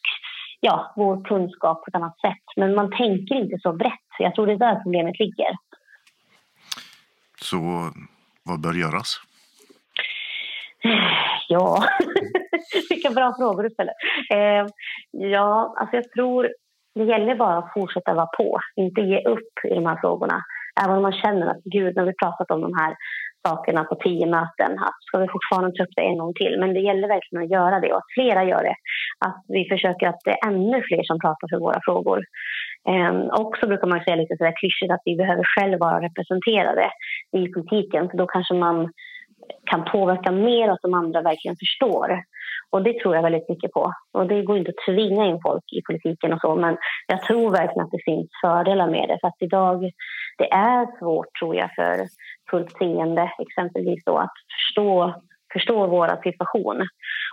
ja, vår kunskap på ett annat sätt. Men man tänker inte så brett. Jag tror det är där problemet ligger. Så vad bör göras? Ja, vilka bra frågor du ställer. Eh, ja, alltså jag tror det gäller bara att fortsätta vara på, inte ge upp i de här frågorna. Även om man känner att gud, när vi pratat om de här sakerna på tio möten, att ska vi fortfarande ta upp det en gång till? Men det gäller verkligen att göra det och att flera gör det. Att vi försöker att det är ännu fler som pratar för våra frågor. Ehm, och så brukar man säga lite sådär klyschigt att vi behöver själva vara representerade i politiken för då kanske man kan påverka mer och att de andra verkligen förstår. Och det tror jag väldigt mycket på. Och det går inte att tvinga in folk i politiken och så, men jag tror verkligen att det finns fördelar med det. För att idag, det är svårt tror jag för fullt seende exempelvis då att förstå, förstå vår situation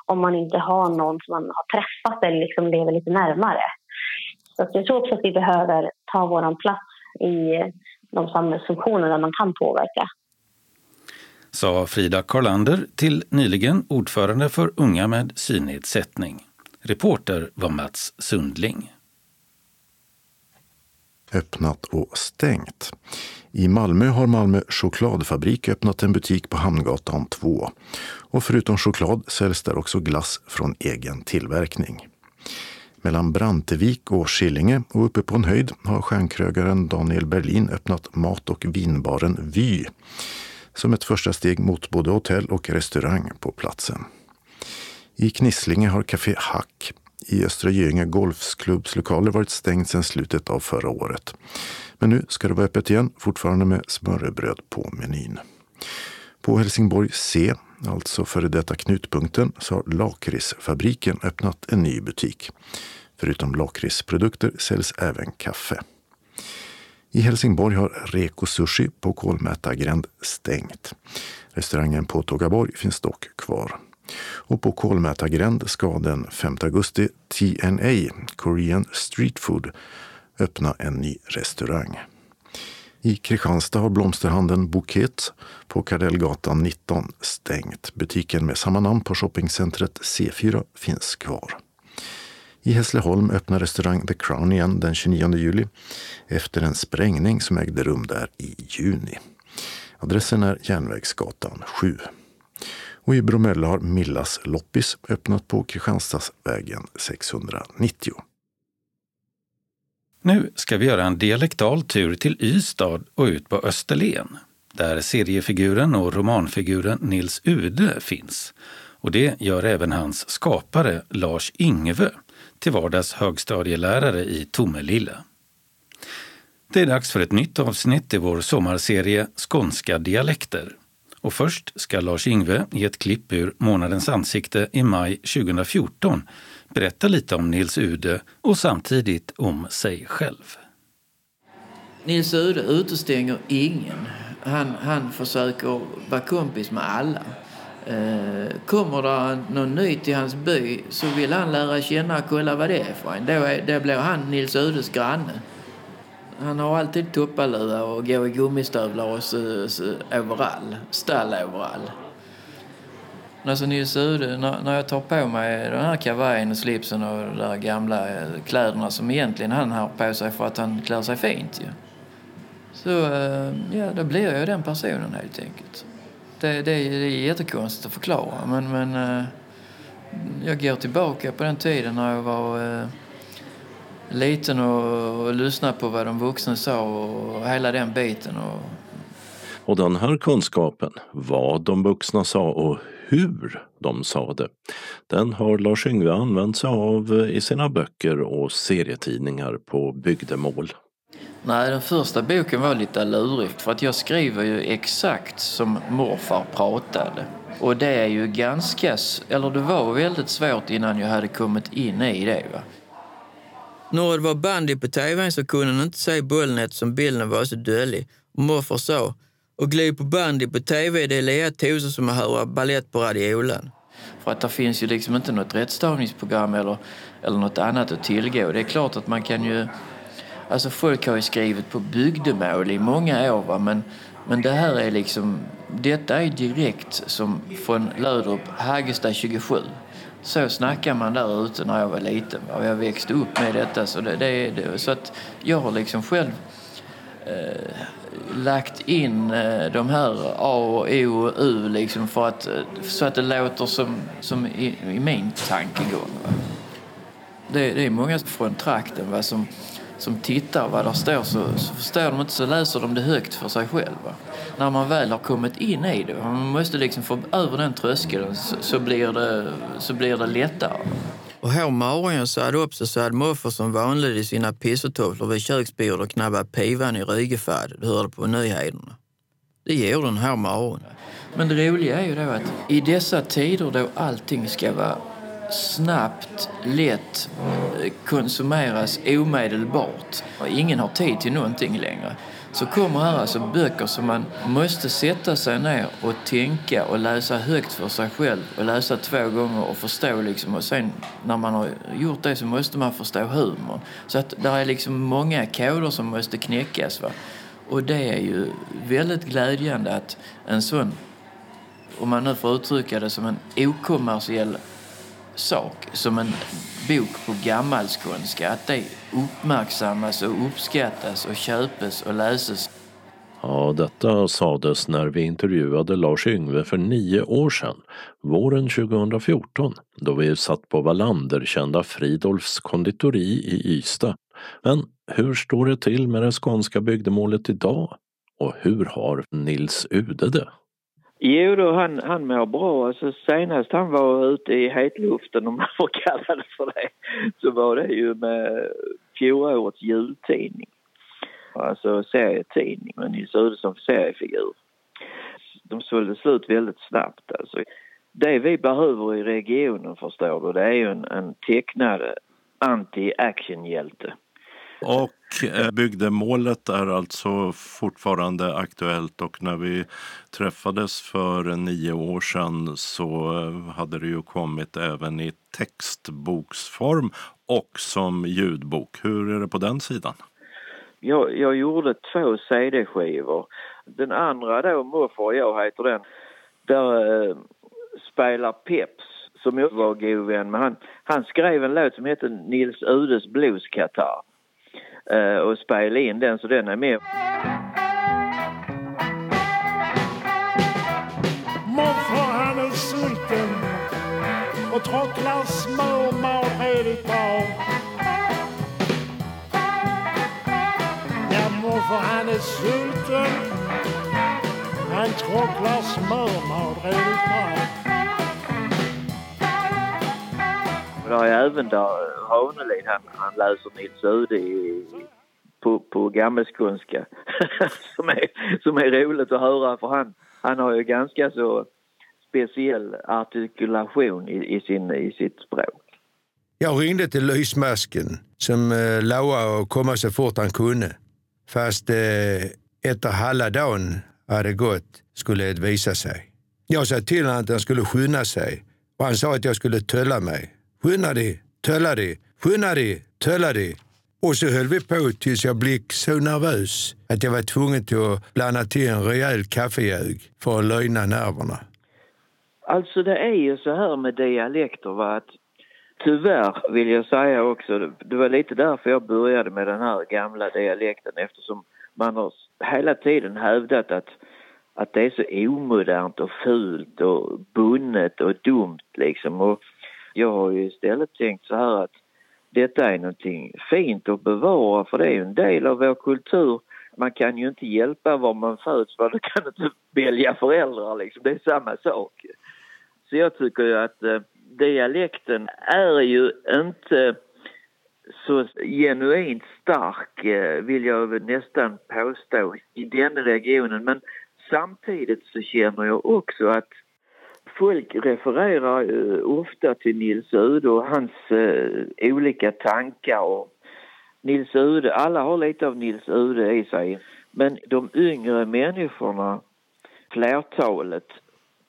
om man inte har någon som man har träffat eller liksom lever lite närmare. Så jag tror också att vi behöver ta vår plats i de samhällsfunktioner där man kan påverka sa Frida Karlander till nyligen ordförande för Unga med synnedsättning. Reporter var Mats Sundling. Öppnat och stängt. I Malmö har Malmö chokladfabrik öppnat en butik på Hamngatan 2. Och förutom choklad säljs där också glass från egen tillverkning. Mellan Brantevik och Skillinge och uppe på en höjd har stjärnkrögaren Daniel Berlin öppnat mat och vinbaren Vy som ett första steg mot både hotell och restaurang på platsen. I Knislinge har Café Hack i Östra Göinge Golfklubbs lokaler varit stängt sedan slutet av förra året. Men nu ska det vara öppet igen, fortfarande med smörrebröd på menyn. På Helsingborg C, alltså före detta Knutpunkten, så har Lakritsfabriken öppnat en ny butik. Förutom lakritsprodukter säljs även kaffe. I Helsingborg har Reko Sushi på Kolmätargränd stängt. Restaurangen på Tågaborg finns dock kvar. Och på Kolmätargränd ska den 5 augusti TNA, Korean Street Food, öppna en ny restaurang. I Kristianstad har blomsterhandeln Bouquet på Kardellgatan 19 stängt. Butiken med samma namn på shoppingcentret C4 finns kvar. I Hässleholm öppnar restaurang The Crown igen den 29 juli efter en sprängning som ägde rum där i juni. Adressen är Järnvägsgatan 7. Och i Bromölla har Millas loppis öppnat på Kristianstadsvägen 690. Nu ska vi göra en dialektal tur till Ystad och ut på Österlen, där seriefiguren och romanfiguren Nils Ude finns. Och det gör även hans skapare Lars Ingve, till vardags högstadielärare i Tomelilla. Det är dags för ett nytt avsnitt i vår sommarserie Skånska dialekter. Och först ska Lars Ingve i ett klipp ur Månadens ansikte i maj 2014 berätta lite om Nils Ude och samtidigt om sig själv. Nils Ude utestänger ingen. Han, han försöker vara kompis med alla. Eh, kommer det någon ny till hans by så vill han lära känna och kolla vad det är för en. Då, är, då blir han Nils Udes granne. Han har alltid tuppalua och går i gummistövlar och så, så, overall, stalloverall. Alltså Nils Ude, när, när jag tar på mig den här kavajen och slipsen och de där gamla eh, kläderna som egentligen han har på sig för att han klär sig fint ju. Så, eh, ja, då blir jag den personen helt enkelt. Det, det, det är jättekonstigt att förklara men, men eh, jag går tillbaka på den tiden när jag var liten och, och lyssnade på vad de vuxna sa och hela den biten. Och... och den här kunskapen, vad de vuxna sa och hur de sa det, den har Lars Yngve använt sig av i sina böcker och serietidningar på bygdemål. Nej, den första boken var lite lurigt för att jag skriver ju exakt som morfar pratade. Och det är ju ganska, eller det var väldigt svårt innan jag hade kommit in i det. Va? När det var bandy på tvn så kunde han inte se bollen eftersom bilden var så dölig. Och morfar sa, och glid på bandy på tv det är lika tusen som att höra ballett på radiolen. För att det finns ju liksom inte något rättstavningsprogram eller, eller något annat att tillgå. Det är klart att man kan ju... Alltså folk har ju skrivit på bygdemål i många år va? Men, men det här är liksom... Detta är direkt som från Löderup, Haggesta 27 så snackar man där ute när jag var liten. Och jag växte upp med detta. Så, det, det, det, så att jag har liksom själv eh, lagt in eh, de här A och O och U liksom för att, eh, så att det låter som, som i, i min tankegång. Det, det, är många från trakten va, som som tittar vad där står så, så förstår de inte så läser de det högt för sig själva. När man väl har kommit in i det, man måste liksom få över den tröskeln så, så, blir, det, så blir det lättare. Och morgonen så hade också så hade morfar som vanligt i sina pissetofflor vid köksbordet och knabbat pivan i rygefad. Du hörde på nyheterna. Det gjorde den här morgonen. Men det roliga är ju då att i dessa tider då allting ska vara snabbt, lätt eh, konsumeras omedelbart. Och ingen har tid till någonting längre. Så kommer här alltså böcker som man måste sätta sig ner och tänka och läsa högt för sig själv och läsa två gånger och förstå liksom. Och sen när man har gjort det så måste man förstå humor. Så att det är liksom många koder som måste knäckas. Va? Och det är ju väldigt glädjande att en sån, om man nu får uttrycka det som en okommersiell sak som en bok på gammalskånska, att det uppmärksammas och uppskattas och köpes och läses. Ja, detta sades när vi intervjuade Lars Yngve för nio år sedan, våren 2014, då vi satt på Wallander kända Fridolfs konditori i Ystad. Men hur står det till med det skånska bygdemålet idag? Och hur har Nils Ude det? Jo då, han, han mår bra. Alltså, senast han var ute i hetluften, om man får kalla det för det, så var det ju med fjolårets jultidning. Alltså serietidning med Nils Ude som seriefigur. De sålde slut väldigt snabbt alltså. Det vi behöver i regionen förstår du, det är ju en, en tecknad anti-actionhjälte. Och eh, bygdemålet är alltså fortfarande aktuellt och när vi träffades för nio år sedan så eh, hade det ju kommit även i textboksform och som ljudbok. Hur är det på den sidan? Jag, jag gjorde två CD-skivor. Den andra då, Morfar jag heter den, där eh, spelar Peps som jag var god vän med. Han, han skrev en låt som heter Nils Udes blueskatarr Eh, och spela in den så den är med. Morfar han är sulten och tråcklar smörmat redigt bra. Ja, morfar han är sulten. Han tråcklar smörmat redigt bra. Men det har jag även där Ranelid, eh, han, han läser Nils Ude i, på, på gammelskånska som, är, som är roligt att höra för han, han har ju ganska så speciell artikulation i, i, sin, i sitt språk. Jag ringde till lysmasken som eh, lovade att komma så fort han kunde. Fast eh, efter halva dagen hade gått skulle det visa sig. Jag sa till honom att han skulle skynda sig och han sa att jag skulle tölla mig. Skynda dig, tölla dig, skynda dig, tölla dig. Och så höll vi på tills jag blev så nervös att jag var tvungen till att blanda till en rejäl kaffejög för att löjna nerverna. Alltså det är ju så här med dialekter va, att tyvärr vill jag säga också, det var lite därför jag började med den här gamla dialekten eftersom man har hela tiden hävdat att, att det är så omodernt och fult och bunnet och dumt liksom. Och jag har ju istället tänkt så här att detta är någonting fint att bevara för det är ju en del av vår kultur. Man kan ju inte hjälpa var man föds, för du kan inte välja föräldrar liksom. Det är samma sak. Så jag tycker ju att eh, dialekten är ju inte så genuint stark, eh, vill jag nästan påstå, i den regionen. Men samtidigt så känner jag också att folk refererar uh, ofta till Nils Ude och hans eh, olika tankar. Och Nils Ude, alla har lite av Nils Ude i sig. Men de yngre människorna, flertalet,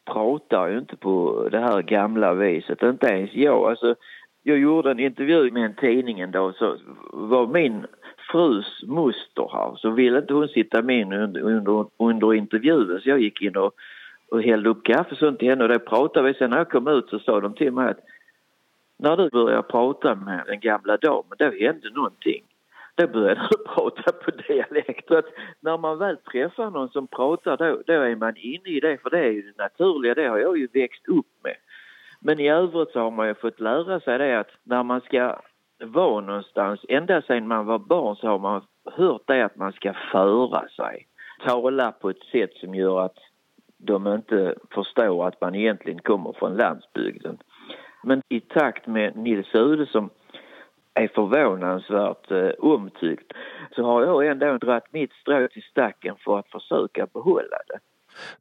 pratar ju inte på det här gamla viset. Inte ens jag. Alltså, jag gjorde en intervju med en tidning en dag så var min frus moster här så ville inte hon sitta med under, under, under intervjun så jag gick in och och hällde upp kaffe och sånt till henne och det pratade vi. Sen när jag kom ut så sa de till mig att när du började prata med den gamla damen, då hände någonting. Då började du prata på dialekt. Att när man väl träffar någon som pratar då, då är man inne i det, för det är ju det naturliga, det har jag ju växt upp med. Men i övrigt så har man ju fått lära sig det att när man ska vara någonstans, ända sedan man var barn så har man hört det att man ska föra sig. Tala på ett sätt som gör att de inte förstår att man egentligen kommer från landsbygden. Men i takt med Nils Ude som är förvånansvärt eh, omtyckt så har jag ändå dragit mitt strå till stacken för att försöka behålla det.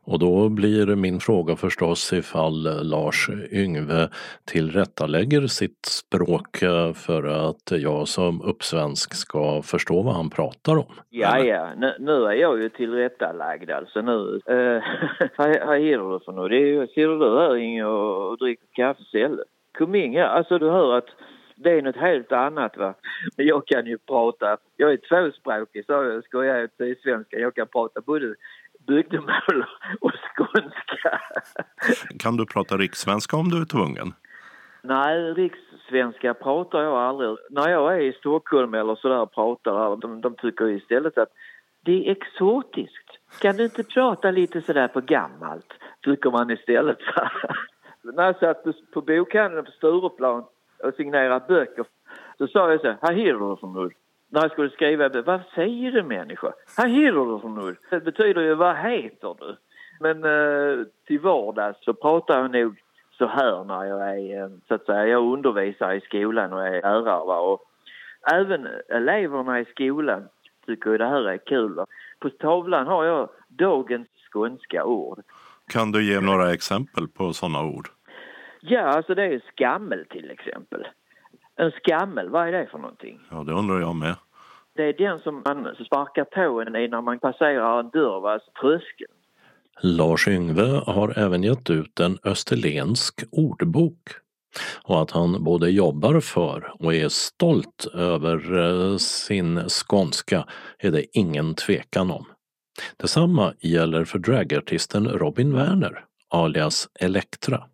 Och då blir min fråga förstås ifall Lars Yngve tillrättalägger sitt språk eh, för att jag som uppsvensk ska förstå vad han pratar om. Ja, ja, nu, nu är jag ju tillrättalagd alltså nu. Uh, vad gillar du för något? Det är ju, sitter du här Inge och, och dricker kaffe istället? Kom in här, alltså du hör att det är något helt annat va. Men jag kan ju prata, jag är tvåspråkig så jag skojar till svenska. Jag kan prata både bygdemål och skånska. Kan du prata rikssvenska om du är tvungen? Nej, rikssvenska pratar jag aldrig. När jag är i Stockholm eller sådär pratar, de, de tycker istället att det är exotiskt. Kan du inte prata lite sådär på gammalt? Tycker man istället. När jag satt på bokhandeln på Stureplan och signerade böcker så sa jag så här, här du för något? När jag skulle skriva, vad säger du människa? Vad heter du för något? Det betyder ju, vad heter du? Men eh, till vardags så pratar jag nog så här när jag är, så att säga, jag undervisar i skolan och är lärare. Va? Och även eleverna i skolan tycker det här är kul. På tavlan har jag dagens skånska ord. Kan du ge några exempel på sådana ord? Ja, alltså det är skammel till exempel. En skammel, vad är det för någonting? Ja, det undrar jag med. Det är den som man sparkar på en när man passerar en dörr, alltså tröskeln. Lars Yngve har även gett ut en österlensk ordbok och att han både jobbar för och är stolt över eh, sin skånska är det ingen tvekan om. Detsamma gäller för dragartisten Robin Werner, alias Elektra.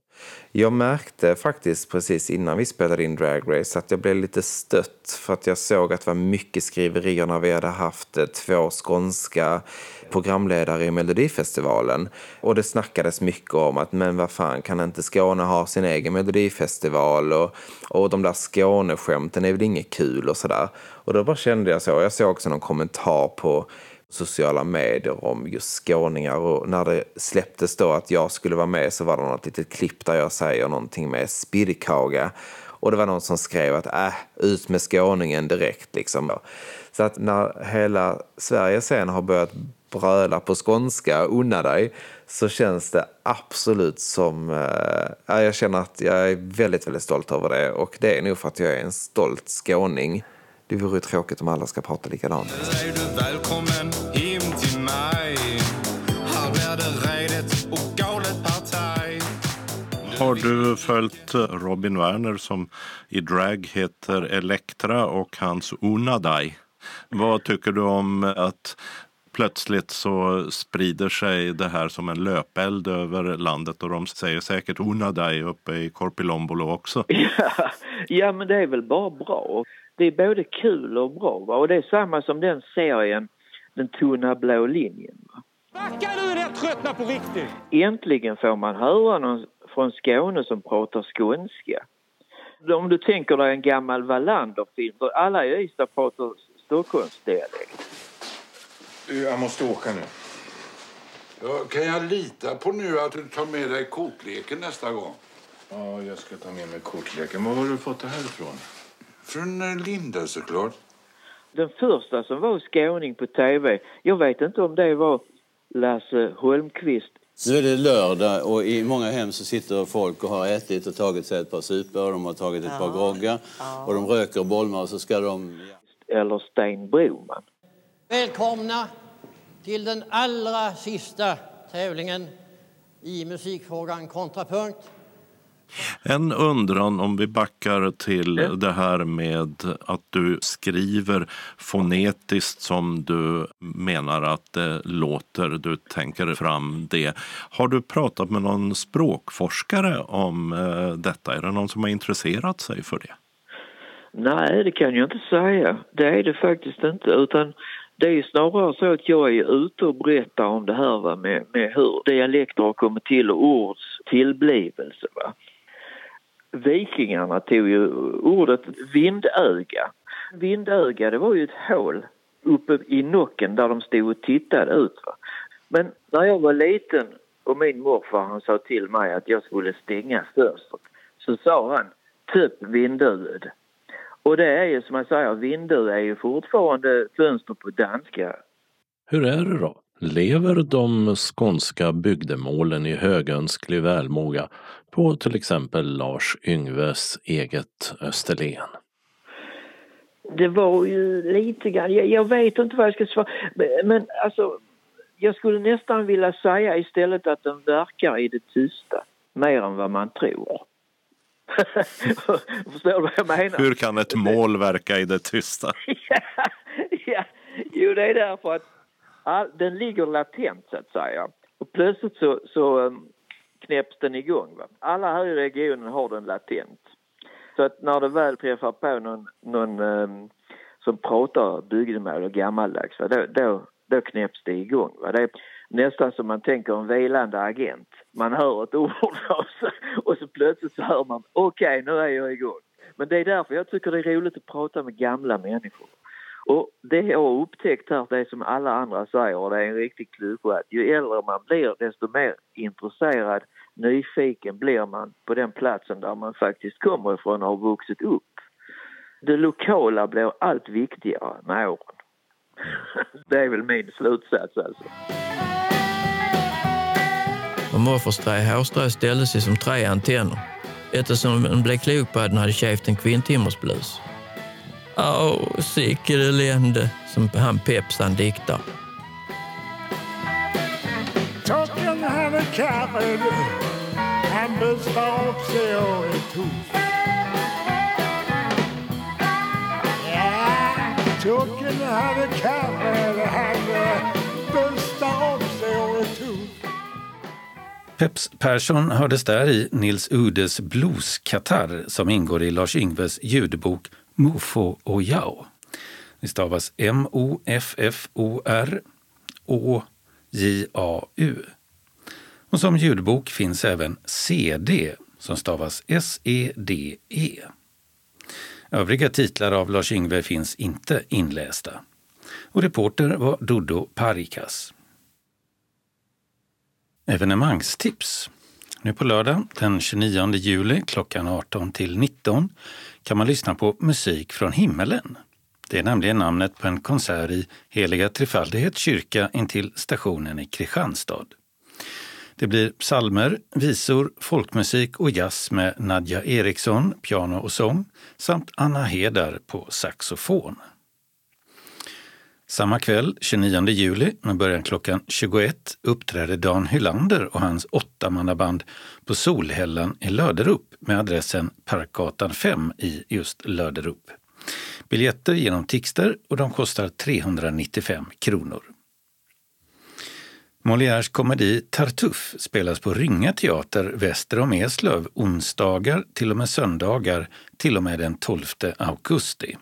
Jag märkte faktiskt precis innan vi spelade in Drag Race att jag blev lite stött för att jag såg att det var mycket skriverier när vi hade haft eh, två skånska programledare i Melodifestivalen. Och det snackades mycket om att men vad fan kan inte Skåne ha sin egen Melodifestival och, och de där Skåneskämten är väl inget kul och sådär. Och då bara kände jag så. Jag såg också någon kommentar på sociala medier om just skåningar och när det släpptes då att jag skulle vara med så var det något litet klipp där jag säger någonting med spirkhaga och det var någon som skrev att äh, ut med skåningen direkt liksom. Så att när hela Sverige sen har börjat bröla på skånska, unna dig, så känns det absolut som... Äh, jag känner att jag är väldigt, väldigt stolt över det och det är nog för att jag är en stolt skåning. Det vore tråkigt om alla ska prata likadant. Är du välkommen hem till mig Här blir det redigt och galet partaj Har du följt Robin Werner som i drag heter Elektra och hans Unadai? Vad tycker du om att plötsligt så sprider sig det här som en löpeld över landet och de säger säkert Unadai uppe i Korpilombolo också. Ja, ja, men det är väl bara bra. Det är både kul och bra va? och det är samma som den serien Den tunna blå linjen. Va? Backa nu när jag tröttnar på riktigt! Äntligen får man höra någon från Skåne som pratar skånska. Om du tänker dig en gammal Wallander-film, för alla i Ystad pratar Stockholmsdialekt. Jag måste åka nu. Ja, kan jag lita på nu att du tar med dig kortleken nästa gång? Ja, jag ska ta med mig kortleken. Var har du fått det här ifrån? Från eh, Linda såklart. Den första som var skåning på tv, jag vet inte om det var Lasse Holmqvist. Nu är det lördag och i många hem så sitter folk och har ätit och tagit sig ett par supor, de har tagit ett par groggar och de röker och bolmar och så ska de... Eller Sten Broman. Välkomna till den allra sista tävlingen i musikfrågan Kontrapunkt. En undran om vi backar till det här med att du skriver fonetiskt som du menar att det låter, du tänker fram det. Har du pratat med någon språkforskare om eh, detta? Är det någon som har intresserat sig för det? Nej, det kan jag inte säga. Det är det faktiskt inte. Utan det är snarare så att jag är ute och berättar om det här va, med, med hur dialekter har kommit till och ords tillblivelse. Va. Vikingarna tog ju ordet vindöga. Vindöga det var ju ett hål uppe i nocken där de stod och tittade ut. Men när jag var liten och min morfar han sa till mig att jag skulle stänga fönstret så sa han typ vindöd. Och det är ju som jag säger, vindöd är ju fortfarande fönster på danska. Hur är det då? Lever de skånska bygdemålen i högönsklig välmåga på till exempel Lars Yngves eget Österlen? Det var ju lite grann, jag, jag vet inte vad jag ska svara, men, men alltså jag skulle nästan vilja säga istället att den verkar i det tysta mer än vad man tror. Förstår du vad jag menar? Hur kan ett mål verka i det tysta? ja, ja, jo det är därför att all, den ligger latent så att säga. Och plötsligt så, så um, knäpps den igång. Va? Alla här i regionen har den latent. Så att när det väl träffar på någon, någon um, som pratar bygdemål och gammaldags, va? Då, då, då knäpps det igång. Va? Det är nästan som man tänker en vilande agent. Man hör ett ord och så, och så plötsligt så hör man okej, okay, nu är jag igång. Men det är därför jag tycker det är roligt att prata med gamla människor. Och det jag har upptäckt här, det som alla andra säger, och det är en riktig klyscha, att ju äldre man blir desto mer intresserad, nyfiken blir man på den platsen där man faktiskt kommer ifrån och har vuxit upp. Det lokala blir allt viktigare med åren. Det är väl min slutsats alltså. Och morfars tre hårstrå ställde sig som tre antenner eftersom hon blev klok på att hon hade köpt en kvinntimmersblus Åh, sicket elände, som han Pepsan diktar. Är karren, han bustar upp sig och. Ja, Tocken han är karren, han bustar upp sig och är tuff. Peps Persson hördes där i Nils Udes Blues-Katar som ingår i Lars Yngves ljudbok Mofo och Jao. Det stavas M-O-F-F-O-R Å-J-A-U. Och som ljudbok finns även CD som stavas S-E-D-E. Övriga titlar av Lars Yngve finns inte inlästa. Och reporter var Dodo Parikas. Evenemangstips. Nu på lördag den 29 juli klockan 18 till 19 kan man lyssna på Musik från himmelen. Det är nämligen namnet på en konsert i Heliga Trefaldighets kyrka intill stationen i Kristianstad. Det blir psalmer, visor, folkmusik och jazz med Nadja Eriksson, piano och sång, samt Anna Hedar på saxofon. Samma kväll, 29 juli, med början klockan 21, uppträder Dan Hylander och hans åttamannaband på Solhällan i Löderup med adressen Parkgatan 5 i just Löderup. Biljetter genom Tixter och de kostar 395 kronor. Molières komedi Tartuffe spelas på Rynga teater väster om Eslöv onsdagar till och med söndagar till och med den 12 augusti.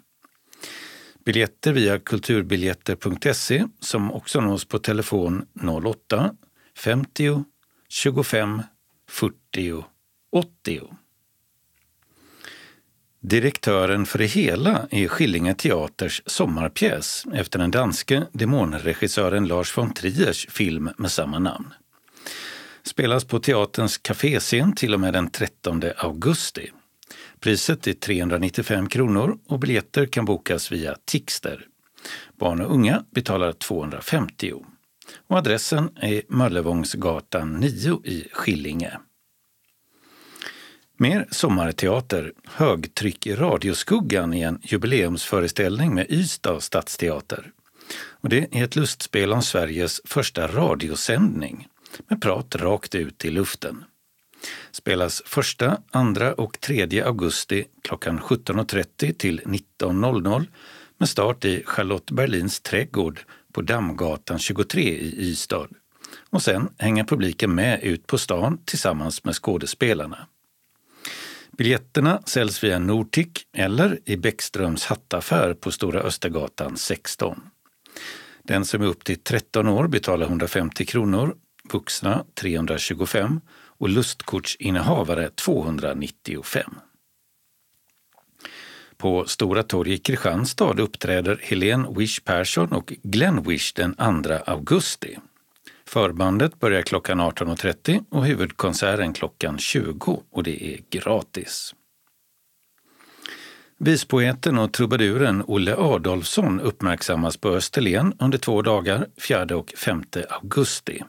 Biljetter via kulturbiljetter.se som också nås på telefon 08 50 25 40 80. Direktören för det hela är Skillinge Teaters sommarpjäs efter den danske demonregissören Lars von Triers film med samma namn. Spelas på teaterns kaféscen till och med den 13 augusti. Priset är 395 kronor och biljetter kan bokas via Tixter. Barn och unga betalar 250. Och adressen är Möllevångsgatan 9 i Skillinge. Mer sommarteater, Högtryck i radioskuggan i en jubileumsföreställning med Ystad stadsteater. Och det är ett lustspel om Sveriges första radiosändning med prat rakt ut i luften. Spelas 1, 2 och 3 augusti klockan 17.30 till 19.00 med start i Charlotte Berlins trädgård på Dammgatan 23 i Ystad. Och sen hänger publiken med ut på stan tillsammans med skådespelarna. Biljetterna säljs via Nortic eller i Bäckströms hattaffär på Stora Östergatan 16. Den som är upp till 13 år betalar 150 kronor, vuxna 325 och lustkortsinnehavare 295. På Stora torg i Kristianstad uppträder Helene Wish Persson och Glenn Wish den 2 augusti. Förbandet börjar klockan 18.30 och huvudkonserten klockan 20 och det är gratis. Vispoeten och trubaduren Olle Adolfsson uppmärksammas på Österlen under två dagar, 4 och 5 augusti.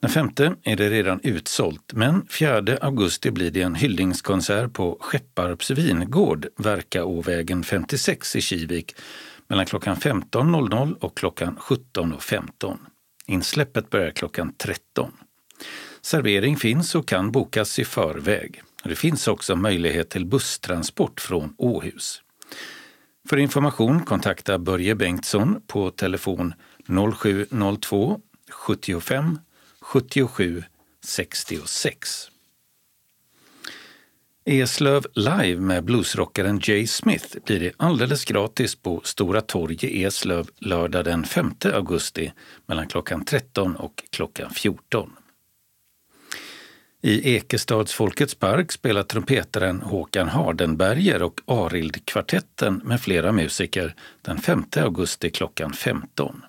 Den 5 är det redan utsålt, men 4 augusti blir det en hyllningskonsert på Skepparps vingård, Verkaåvägen 56 i Kivik, mellan klockan 15.00 och klockan 17.15. Insläppet börjar klockan 13. Servering finns och kan bokas i förväg. Det finns också möjlighet till busstransport från Åhus. För information kontakta Börje Bengtsson på telefon 0702 75 77 66. Eslöv live med bluesrockaren Jay Smith blir det alldeles gratis på Stora torg i Eslöv lördag den 5 augusti mellan klockan 13 och klockan 14. I Ekestads Folkets park spelar trumpetaren Håkan Hardenberger och Arildkvartetten med flera musiker den 5 augusti klockan 15.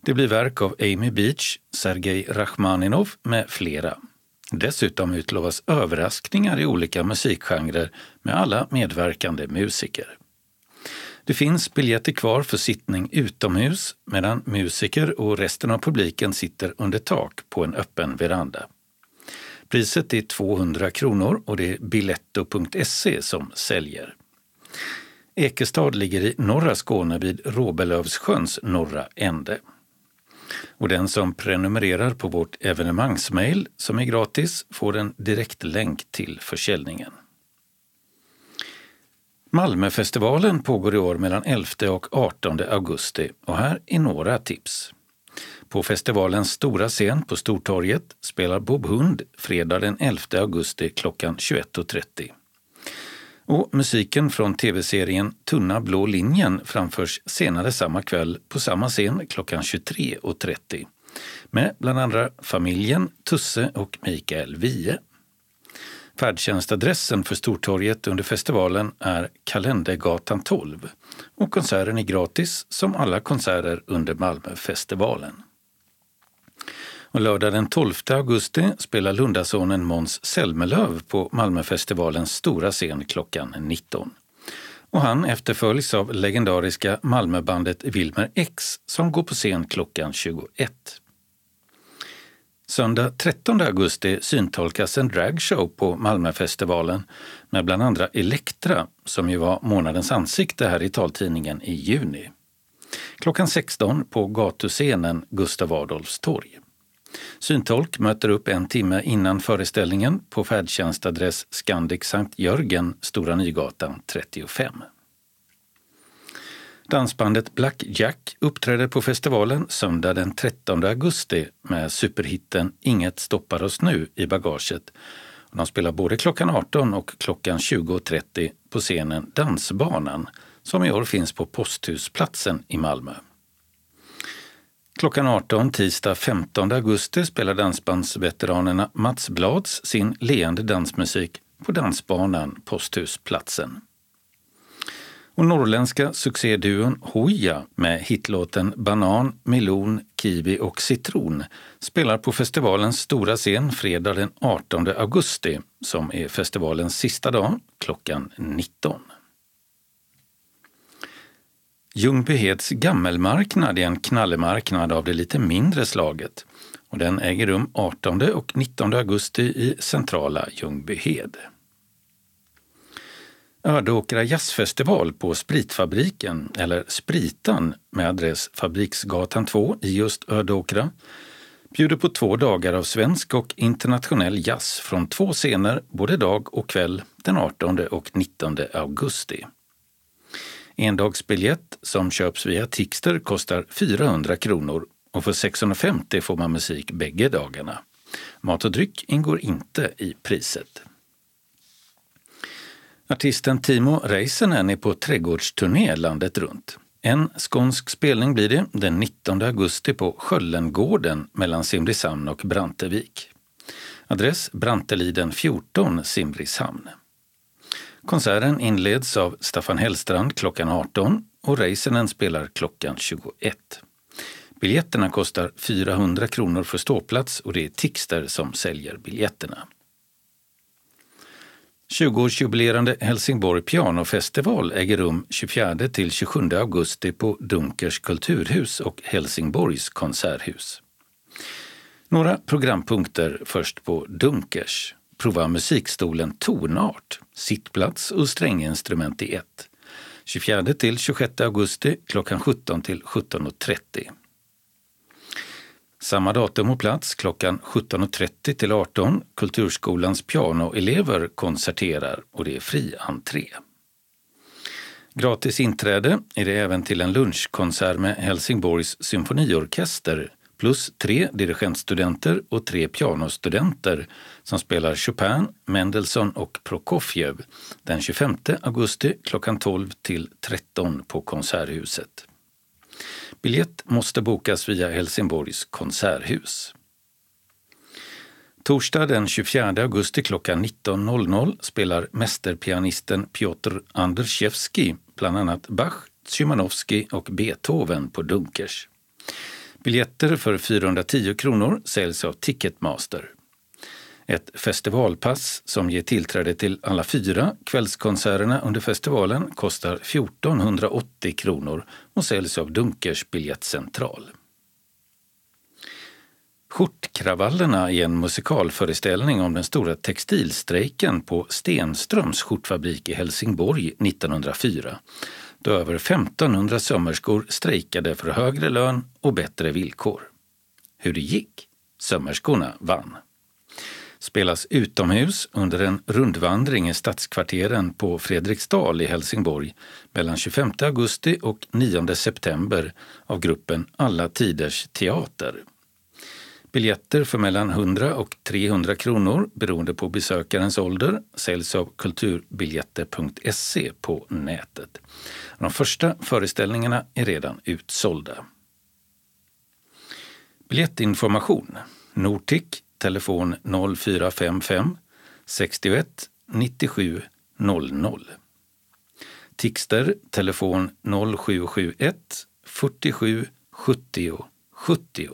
Det blir verk av Amy Beach, Sergej Rachmaninov med flera. Dessutom utlovas överraskningar i olika musikgenrer med alla medverkande musiker. Det finns biljetter kvar för sittning utomhus medan musiker och resten av publiken sitter under tak på en öppen veranda. Priset är 200 kronor och det är biletto.se som säljer. Ekestad ligger i norra Skåne vid Råbelövssjöns norra ände. Och den som prenumererar på vårt evenemangsmail, som är gratis, får en direktlänk till försäljningen. Malmöfestivalen pågår i år mellan 11 och 18 augusti och här är några tips. På festivalens stora scen på Stortorget spelar Bob Hund fredag den 11 augusti klockan 21.30. Och musiken från tv-serien Tunna blå linjen framförs senare samma kväll på samma scen klockan 23.30 med bland andra familjen, Tusse och Mikael Wiehe. Färdtjänstadressen för Stortorget under festivalen är Kalendergatan 12 och konserten är gratis som alla konserter under Malmöfestivalen. Och lördag den 12 augusti spelar Lundasonen Måns Zelmerlöw på Malmöfestivalens stora scen klockan 19. Och han efterföljs av legendariska Malmöbandet Wilmer X som går på scen klockan 21. Söndag 13 augusti syntolkas en dragshow på Malmöfestivalen med bland andra Elektra, som ju var månadens ansikte här i taltidningen i juni. Klockan 16 på gatuscenen Gustav Adolfs torg. Syntolk möter upp en timme innan föreställningen på färdtjänstadress Scandic Sankt Jörgen, Stora Nygatan 35. Dansbandet Black Jack uppträder på festivalen söndag den 13 augusti med superhitten Inget stoppar oss nu i bagaget. De spelar både klockan 18 och klockan 20.30 på scenen Dansbanan som i år finns på Posthusplatsen i Malmö. Klockan 18 tisdag 15 augusti spelar dansbandsveteranerna Mats Blads sin leende dansmusik på Dansbanan Posthusplatsen. Och norrländska succéduon Hoja med hitlåten Banan, melon, kiwi och citron spelar på festivalens stora scen fredag den 18 augusti som är festivalens sista dag klockan 19. Ljungbyheds gammelmarknad är en knallemarknad av det lite mindre slaget och den äger rum 18 och 19 augusti i centrala Ljungbyhed. Ördåkra jazzfestival på Spritfabriken, eller Spritan med adress Fabriksgatan 2 i just Ördåkra, bjuder på två dagar av svensk och internationell jazz från två scener både dag och kväll den 18 och 19 augusti. Endagsbiljett som köps via Tixter kostar 400 kronor och för 650 får man musik bägge dagarna. Mat och dryck ingår inte i priset. Artisten Timo Räisänen är på trädgårdsturné landet runt. En skånsk spelning blir det den 19 augusti på Sköllengården mellan Simrishamn och Brantevik. Adress Branteliden 14, Simrishamn. Konserten inleds av Staffan Hellstrand klockan 18 och Räisänen spelar klockan 21. Biljetterna kostar 400 kronor för ståplats och det är Tixter som säljer biljetterna. 20-årsjubilerande Helsingborg pianofestival äger rum 24 till 27 augusti på Dunkers kulturhus och Helsingborgs konserthus. Några programpunkter först på Dunkers. Prova musikstolen Tonart, sittplats och stränginstrument i ett. 24 till 26 augusti klockan 17 till 17.30. Samma datum och plats klockan 17.30 till 18. Kulturskolans pianoelever konserterar och det är fri entré. Gratis inträde är det även till en lunchkonsert med Helsingborgs symfoniorkester plus tre dirigentstudenter och tre pianostudenter som spelar Chopin, Mendelssohn och Prokofjev den 25 augusti klockan 12 till 13 på Konserthuset. Biljett måste bokas via Helsingborgs konserthus. Torsdag den 24 augusti klockan 19.00 spelar mästerpianisten Piotr Anderszewski bland annat Bach, Szymanowski och Beethoven på Dunkers. Biljetter för 410 kronor säljs av Ticketmaster. Ett festivalpass som ger tillträde till alla fyra kvällskonserterna under festivalen kostar 1480 kronor och säljs av Dunkers biljettcentral. Skjortkravallerna i en musikalföreställning om den stora textilstrejken på Stenströms skjortfabrik i Helsingborg 1904 då över 1500 sömmerskor strejkade för högre lön och bättre villkor. Hur det gick? Sömmerskorna vann. Spelas utomhus under en rundvandring i stadskvarteren på Fredriksdal i Helsingborg mellan 25 augusti och 9 september av gruppen Alla Tiders Teater. Biljetter för mellan 100 och 300 kronor beroende på besökarens ålder säljs av kulturbiljetter.se på nätet. De första föreställningarna är redan utsålda. Biljettinformation Nortic, telefon 0455 61 97 00. Tixter, telefon 0771 47 70 70.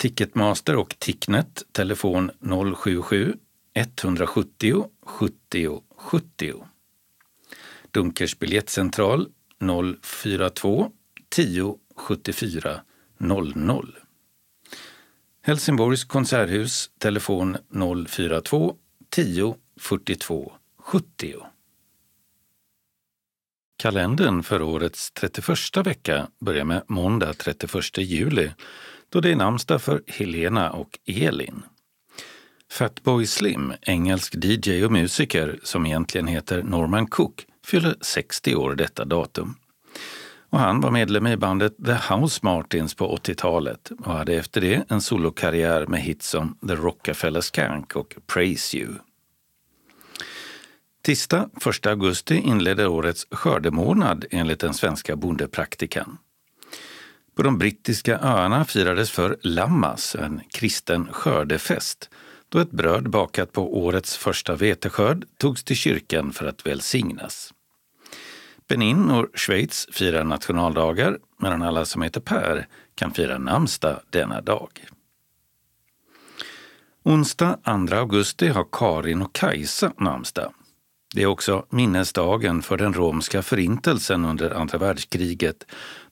Ticketmaster och Ticknet, telefon 077 170 70 70. Dunkers biljettcentral 042 10 74 00. Helsingborgs konserthus, telefon 042 10 42 70. Kalendern för årets 31 vecka börjar med måndag 31 juli då det är namnsdag för Helena och Elin. Fatboy Slim, engelsk DJ och musiker som egentligen heter Norman Cook, fyller 60 år detta datum. Och han var medlem i bandet The House Martins på 80-talet och hade efter det en solokarriär med hits som The Rockefeller Skank och Praise You. Tisdag 1 augusti inledde årets skördemånad enligt den svenska bondepraktikan. På de brittiska öarna firades för Lammas, en kristen skördefest, då ett bröd bakat på årets första veteskörd togs till kyrkan för att välsignas. Benin och Schweiz firar nationaldagar, medan alla som heter Per kan fira namnsdag denna dag. Onsdag 2 augusti har Karin och Kajsa namnsdag. Det är också minnesdagen för den romska förintelsen under andra världskriget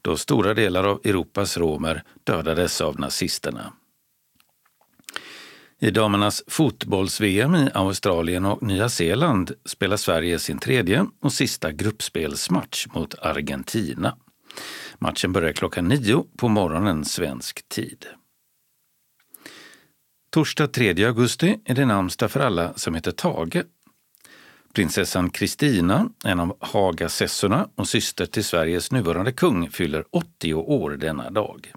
då stora delar av Europas romer dödades av nazisterna. I damernas fotbolls-VM i Australien och Nya Zeeland spelar Sverige sin tredje och sista gruppspelsmatch mot Argentina. Matchen börjar klockan nio på morgonen svensk tid. Torsdag 3 augusti är det namnsdag för alla som heter Tage Prinsessan Kristina, en av Hagasessorna och syster till Sveriges nuvarande kung, fyller 80 år denna dag.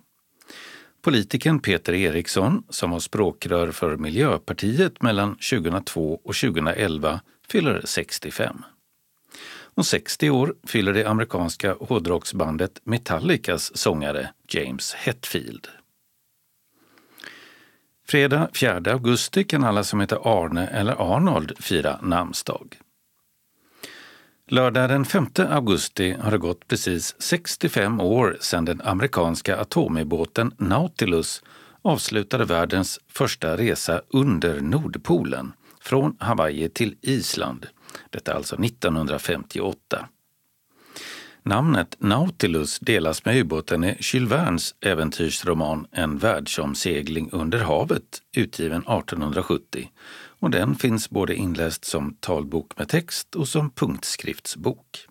Politikern Peter Eriksson, som var språkrör för Miljöpartiet mellan 2002 och 2011, fyller 65. Och 60 år fyller det amerikanska hårdrocksbandet Metallicas sångare James Hetfield. Fredag 4 augusti kan alla som heter Arne eller Arnold fira namnsdag. Lördag den 5 augusti har det gått precis 65 år sedan den amerikanska atomubåten Nautilus avslutade världens första resa under Nordpolen, från Hawaii till Island. Detta alltså 1958. Namnet Nautilus delas med ubåten i Jules Vernes äventyrsroman En världsomsegling under havet, utgiven 1870. Och den finns både inläst som talbok med text och som punktskriftsbok.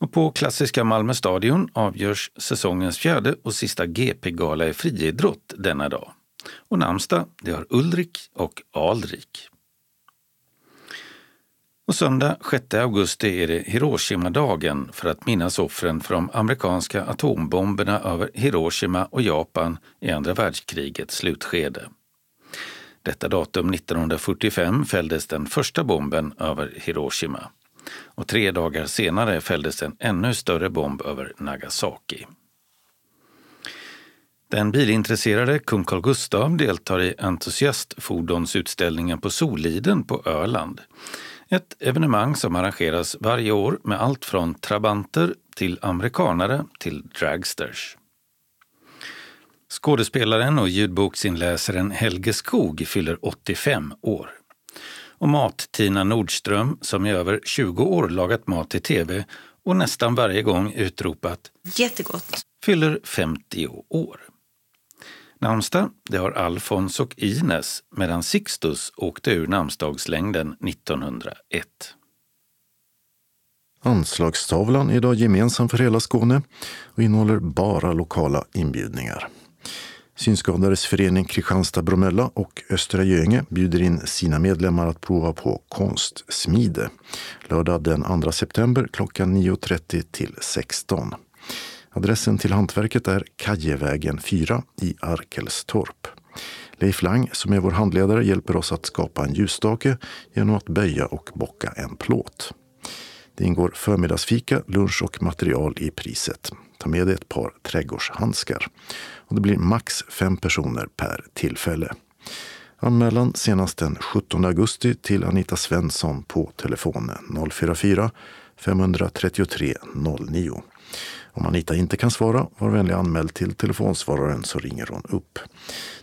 Och på Klassiska Malmö stadion avgörs säsongens fjärde och sista GP-gala i friidrott denna dag. Och namnsdag det har Ulrik och Alrik. Och söndag 6 augusti är det Hiroshima-dagen för att minnas offren för de amerikanska atombomberna över Hiroshima och Japan i andra världskrigets slutskede. Detta datum 1945 fälldes den första bomben över Hiroshima och tre dagar senare fälldes en ännu större bomb över Nagasaki. Den bilintresserade kung Carl Gustaf deltar i entusiastfordonsutställningen på Soliden på Öland. Ett evenemang som arrangeras varje år med allt från trabanter till amerikanare till dragsters. Skådespelaren och ljudboksinläsaren Helge Skog fyller 85 år. Och Mat-Tina Nordström, som i över 20 år lagat mat i tv och nästan varje gång utropat Jättegott! fyller 50 år. Namnsdag det har Alfons och Ines medan Sixtus åkte ur namnsdagslängden 1901. Anslagstavlan är idag gemensam för hela Skåne och innehåller bara lokala inbjudningar. Synskadades förening Kristianstad-Bromölla och Östra Göinge bjuder in sina medlemmar att prova på konstsmide lördag den 2 september klockan 9.30 till 16. Adressen till hantverket är Kajevägen 4 i Arkelstorp. Leif Lang, som är vår handledare, hjälper oss att skapa en ljusstake genom att böja och bocka en plåt. Det ingår förmiddagsfika, lunch och material i priset. Ta med dig ett par trädgårdshandskar. Och det blir max fem personer per tillfälle. Anmälan senast den 17 augusti till Anita Svensson på telefon 044 533 09. Om Anita inte kan svara, var vänlig anmäl till telefonsvararen så ringer hon upp.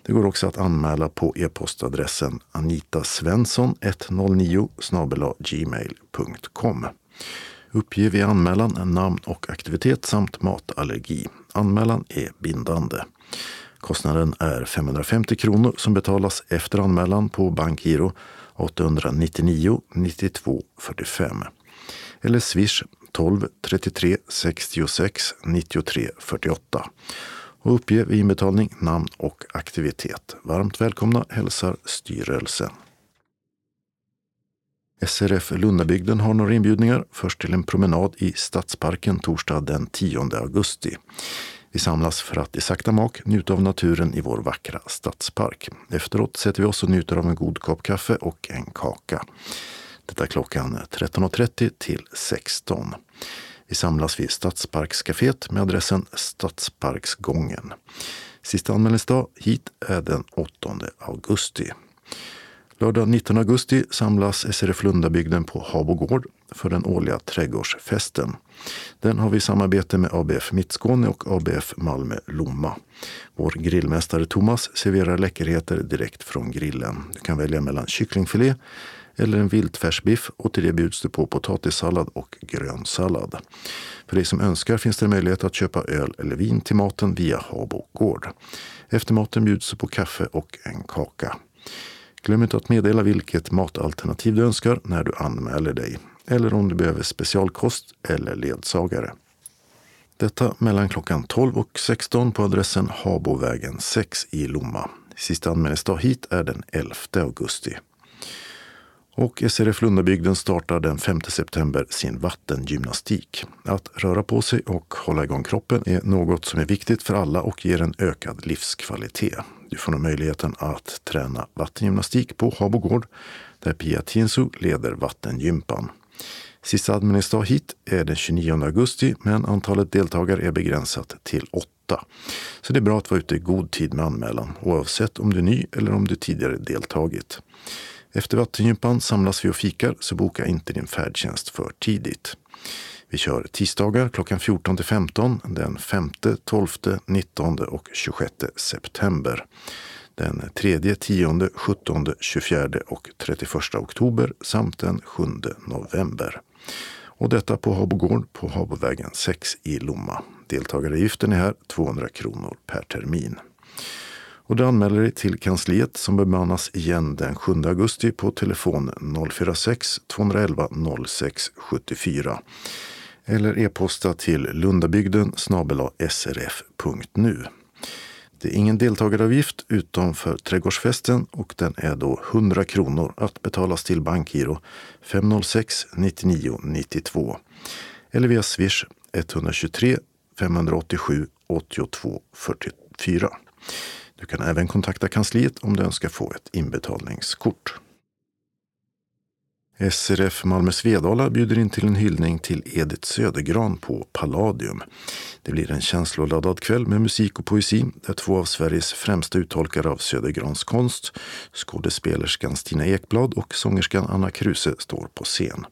Det går också att anmäla på e-postadressen anitasvensson109 gmail.com. Uppge vid anmälan namn och aktivitet samt matallergi. Anmälan är bindande. Kostnaden är 550 kronor som betalas efter anmälan på bankgiro 899 92 45 eller swish 12 33 66 93 48 och uppge vid inbetalning namn och aktivitet. Varmt välkomna hälsar styrelsen. SRF Lundabygden har några inbjudningar. Först till en promenad i Stadsparken torsdag den 10 augusti. Vi samlas för att i sakta mak njuta av naturen i vår vackra stadspark. Efteråt sätter vi oss och njuter av en god kopp kaffe och en kaka. Detta är klockan 13.30 till 16. Vi samlas vid Stadsparkscaféet med adressen Stadsparksgången. Sista anmälningsdag hit är den 8 augusti. Lördag 19 augusti samlas SRF Lundabygden på Habo gård för den årliga trädgårdsfesten. Den har vi i samarbete med ABF Mittskåne och ABF Malmö Lomma. Vår grillmästare Thomas serverar läckerheter direkt från grillen. Du kan välja mellan kycklingfilé eller en viltfärsbiff och till det bjuds det på potatissallad och grönsallad. För dig som önskar finns det möjlighet att köpa öl eller vin till maten via Habo gård. Efter maten bjuds det på kaffe och en kaka. Glöm inte att meddela vilket matalternativ du önskar när du anmäler dig eller om du behöver specialkost eller ledsagare. Detta mellan klockan 12 och 16 på adressen Habovägen 6 i Lomma. Sista anmälningsdag hit är den 11 augusti. Och SRF Lundabygden startar den 5 september sin vattengymnastik. Att röra på sig och hålla igång kroppen är något som är viktigt för alla och ger en ökad livskvalitet. Du får nu möjligheten att träna vattengymnastik på Habogård där Pia Tinsu leder vattengympan. Sista anmälningsdag hit är den 29 augusti men antalet deltagare är begränsat till åtta. Så det är bra att vara ute i god tid med anmälan oavsett om du är ny eller om du tidigare deltagit. Efter vattengympan samlas vi och fikar, så boka inte din färdtjänst för tidigt. Vi kör tisdagar klockan 14 till 15 den 5, 12, 19 och 26 september. Den 3, 10, 17, 24 och 31 oktober samt den 7 november. Och detta på Habogård på Habovägen 6 i Lomma. Deltagaravgiften är här 200 kronor per termin. Och du anmäler dig till kansliet som bemannas igen den 7 augusti på telefon 046-211 06 74 eller e-posta till lundabygden srf.nu. Det är ingen deltagaravgift utom för trädgårdsfesten och den är då 100 kronor att betalas till bankgiro 506 99 92 eller via swish 123 587 82 44. Du kan även kontakta kansliet om du önskar få ett inbetalningskort. SRF Malmö Svedala bjuder in till en hyllning till Edith Södergran på Palladium. Det blir en känsloladdad kväll med musik och poesi där två av Sveriges främsta uttolkare av Södergrans konst, skådespelerskan Stina Ekblad och sångerskan Anna Kruse, står på scen.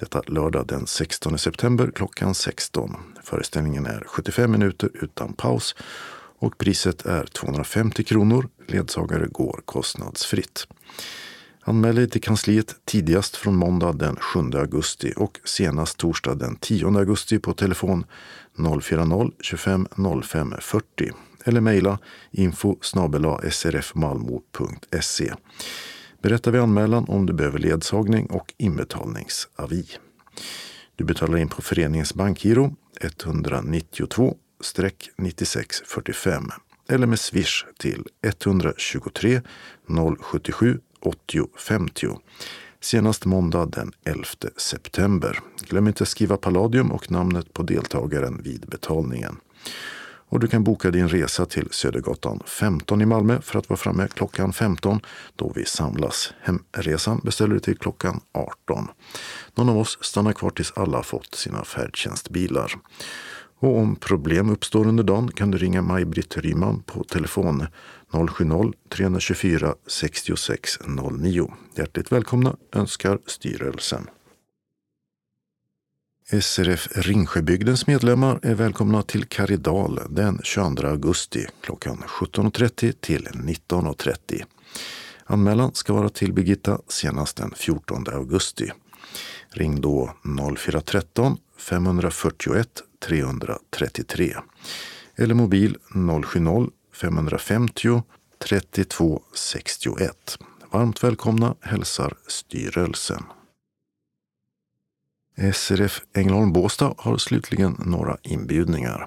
Detta lördag den 16 september klockan 16. Föreställningen är 75 minuter utan paus och priset är 250 kronor. Ledsagare går kostnadsfritt. Anmäl dig till kansliet tidigast från måndag den 7 augusti och senast torsdag den 10 augusti på telefon 040-25 05 40 eller mejla info srfmalmo.se. Berätta vid anmälan om du behöver ledsagning och inbetalningsavi. Du betalar in på föreningens bankgiro 192 9645 eller med swish till 123 077 8050. senast måndag den 11 september. Glöm inte att skriva Palladium och namnet på deltagaren vid betalningen. Och du kan boka din resa till Södergatan 15 i Malmö för att vara framme klockan 15 då vi samlas. Hemresan beställer du till klockan 18. Någon av oss stannar kvar tills alla fått sina färdtjänstbilar. Och om problem uppstår under dagen kan du ringa Maj-Britt Ryman på telefon 070-324 6609. Hjärtligt välkomna önskar styrelsen. SRF Ringsjöbygdens medlemmar är välkomna till Karidal den 22 augusti klockan 17.30 till 19.30. Anmälan ska vara till Birgitta senast den 14 augusti. Ring då 0413 541 333 eller mobil 070 550 32 61. Varmt välkomna hälsar styrelsen. SRF Ängelholm Båstad har slutligen några inbjudningar.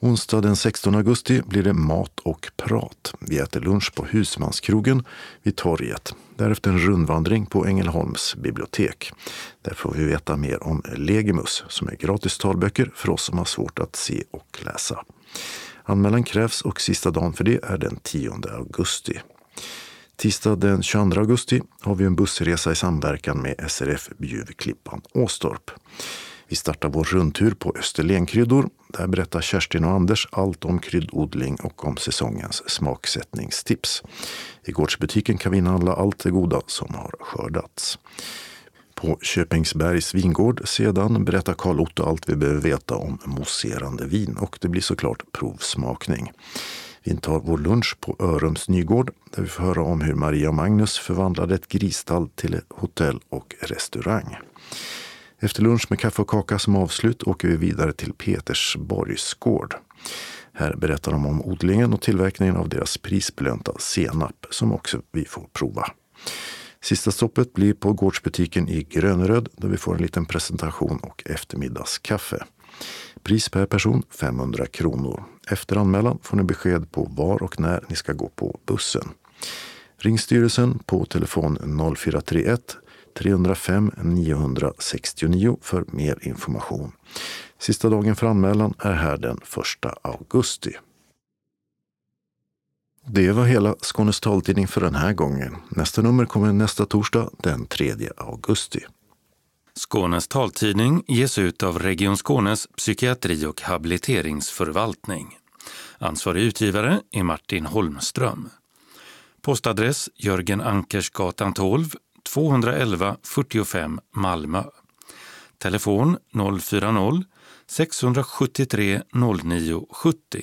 Onsdag den 16 augusti blir det mat och prat. Vi äter lunch på Husmanskrogen vid torget. Därefter en rundvandring på Ängelholms bibliotek. Där får vi veta mer om Legimus som är gratis talböcker för oss som har svårt att se och läsa. Anmälan krävs och sista dagen för det är den 10 augusti. Tisdag den 22 augusti har vi en bussresa i samverkan med SRF Bjuvklippan Åstorp. Vi startar vår rundtur på Österlenkryddor. Där berättar Kerstin och Anders allt om kryddodling och om säsongens smaksättningstips. I gårdsbutiken kan vi inhandla allt det goda som har skördats. På Köpingsbergs vingård sedan berättar Karl Otto allt vi behöver veta om mousserande vin och det blir såklart provsmakning. Vi intar vår lunch på Örums Nygård där vi får höra om hur Maria och Magnus förvandlade ett grisstall till ett hotell och restaurang. Efter lunch med kaffe och kaka som avslut åker vi vidare till Petersborgs gård. Här berättar de om odlingen och tillverkningen av deras prisbelönta senap som också vi får prova. Sista stoppet blir på gårdsbutiken i Gröneröd där vi får en liten presentation och eftermiddagskaffe. Pris per person 500 kronor. Efter anmälan får ni besked på var och när ni ska gå på bussen. Ring styrelsen på telefon 0431 305 969 för mer information. Sista dagen för anmälan är här den 1 augusti. Det var hela Skånes taltidning för den här gången. Nästa nummer kommer nästa torsdag den 3 augusti. Skånes taltidning ges ut av Region Skånes psykiatri och habiliteringsförvaltning. Ansvarig utgivare är Martin Holmström. Postadress Jörgen Ankersgatan 12, 211 45 Malmö. Telefon 040-673 09 70.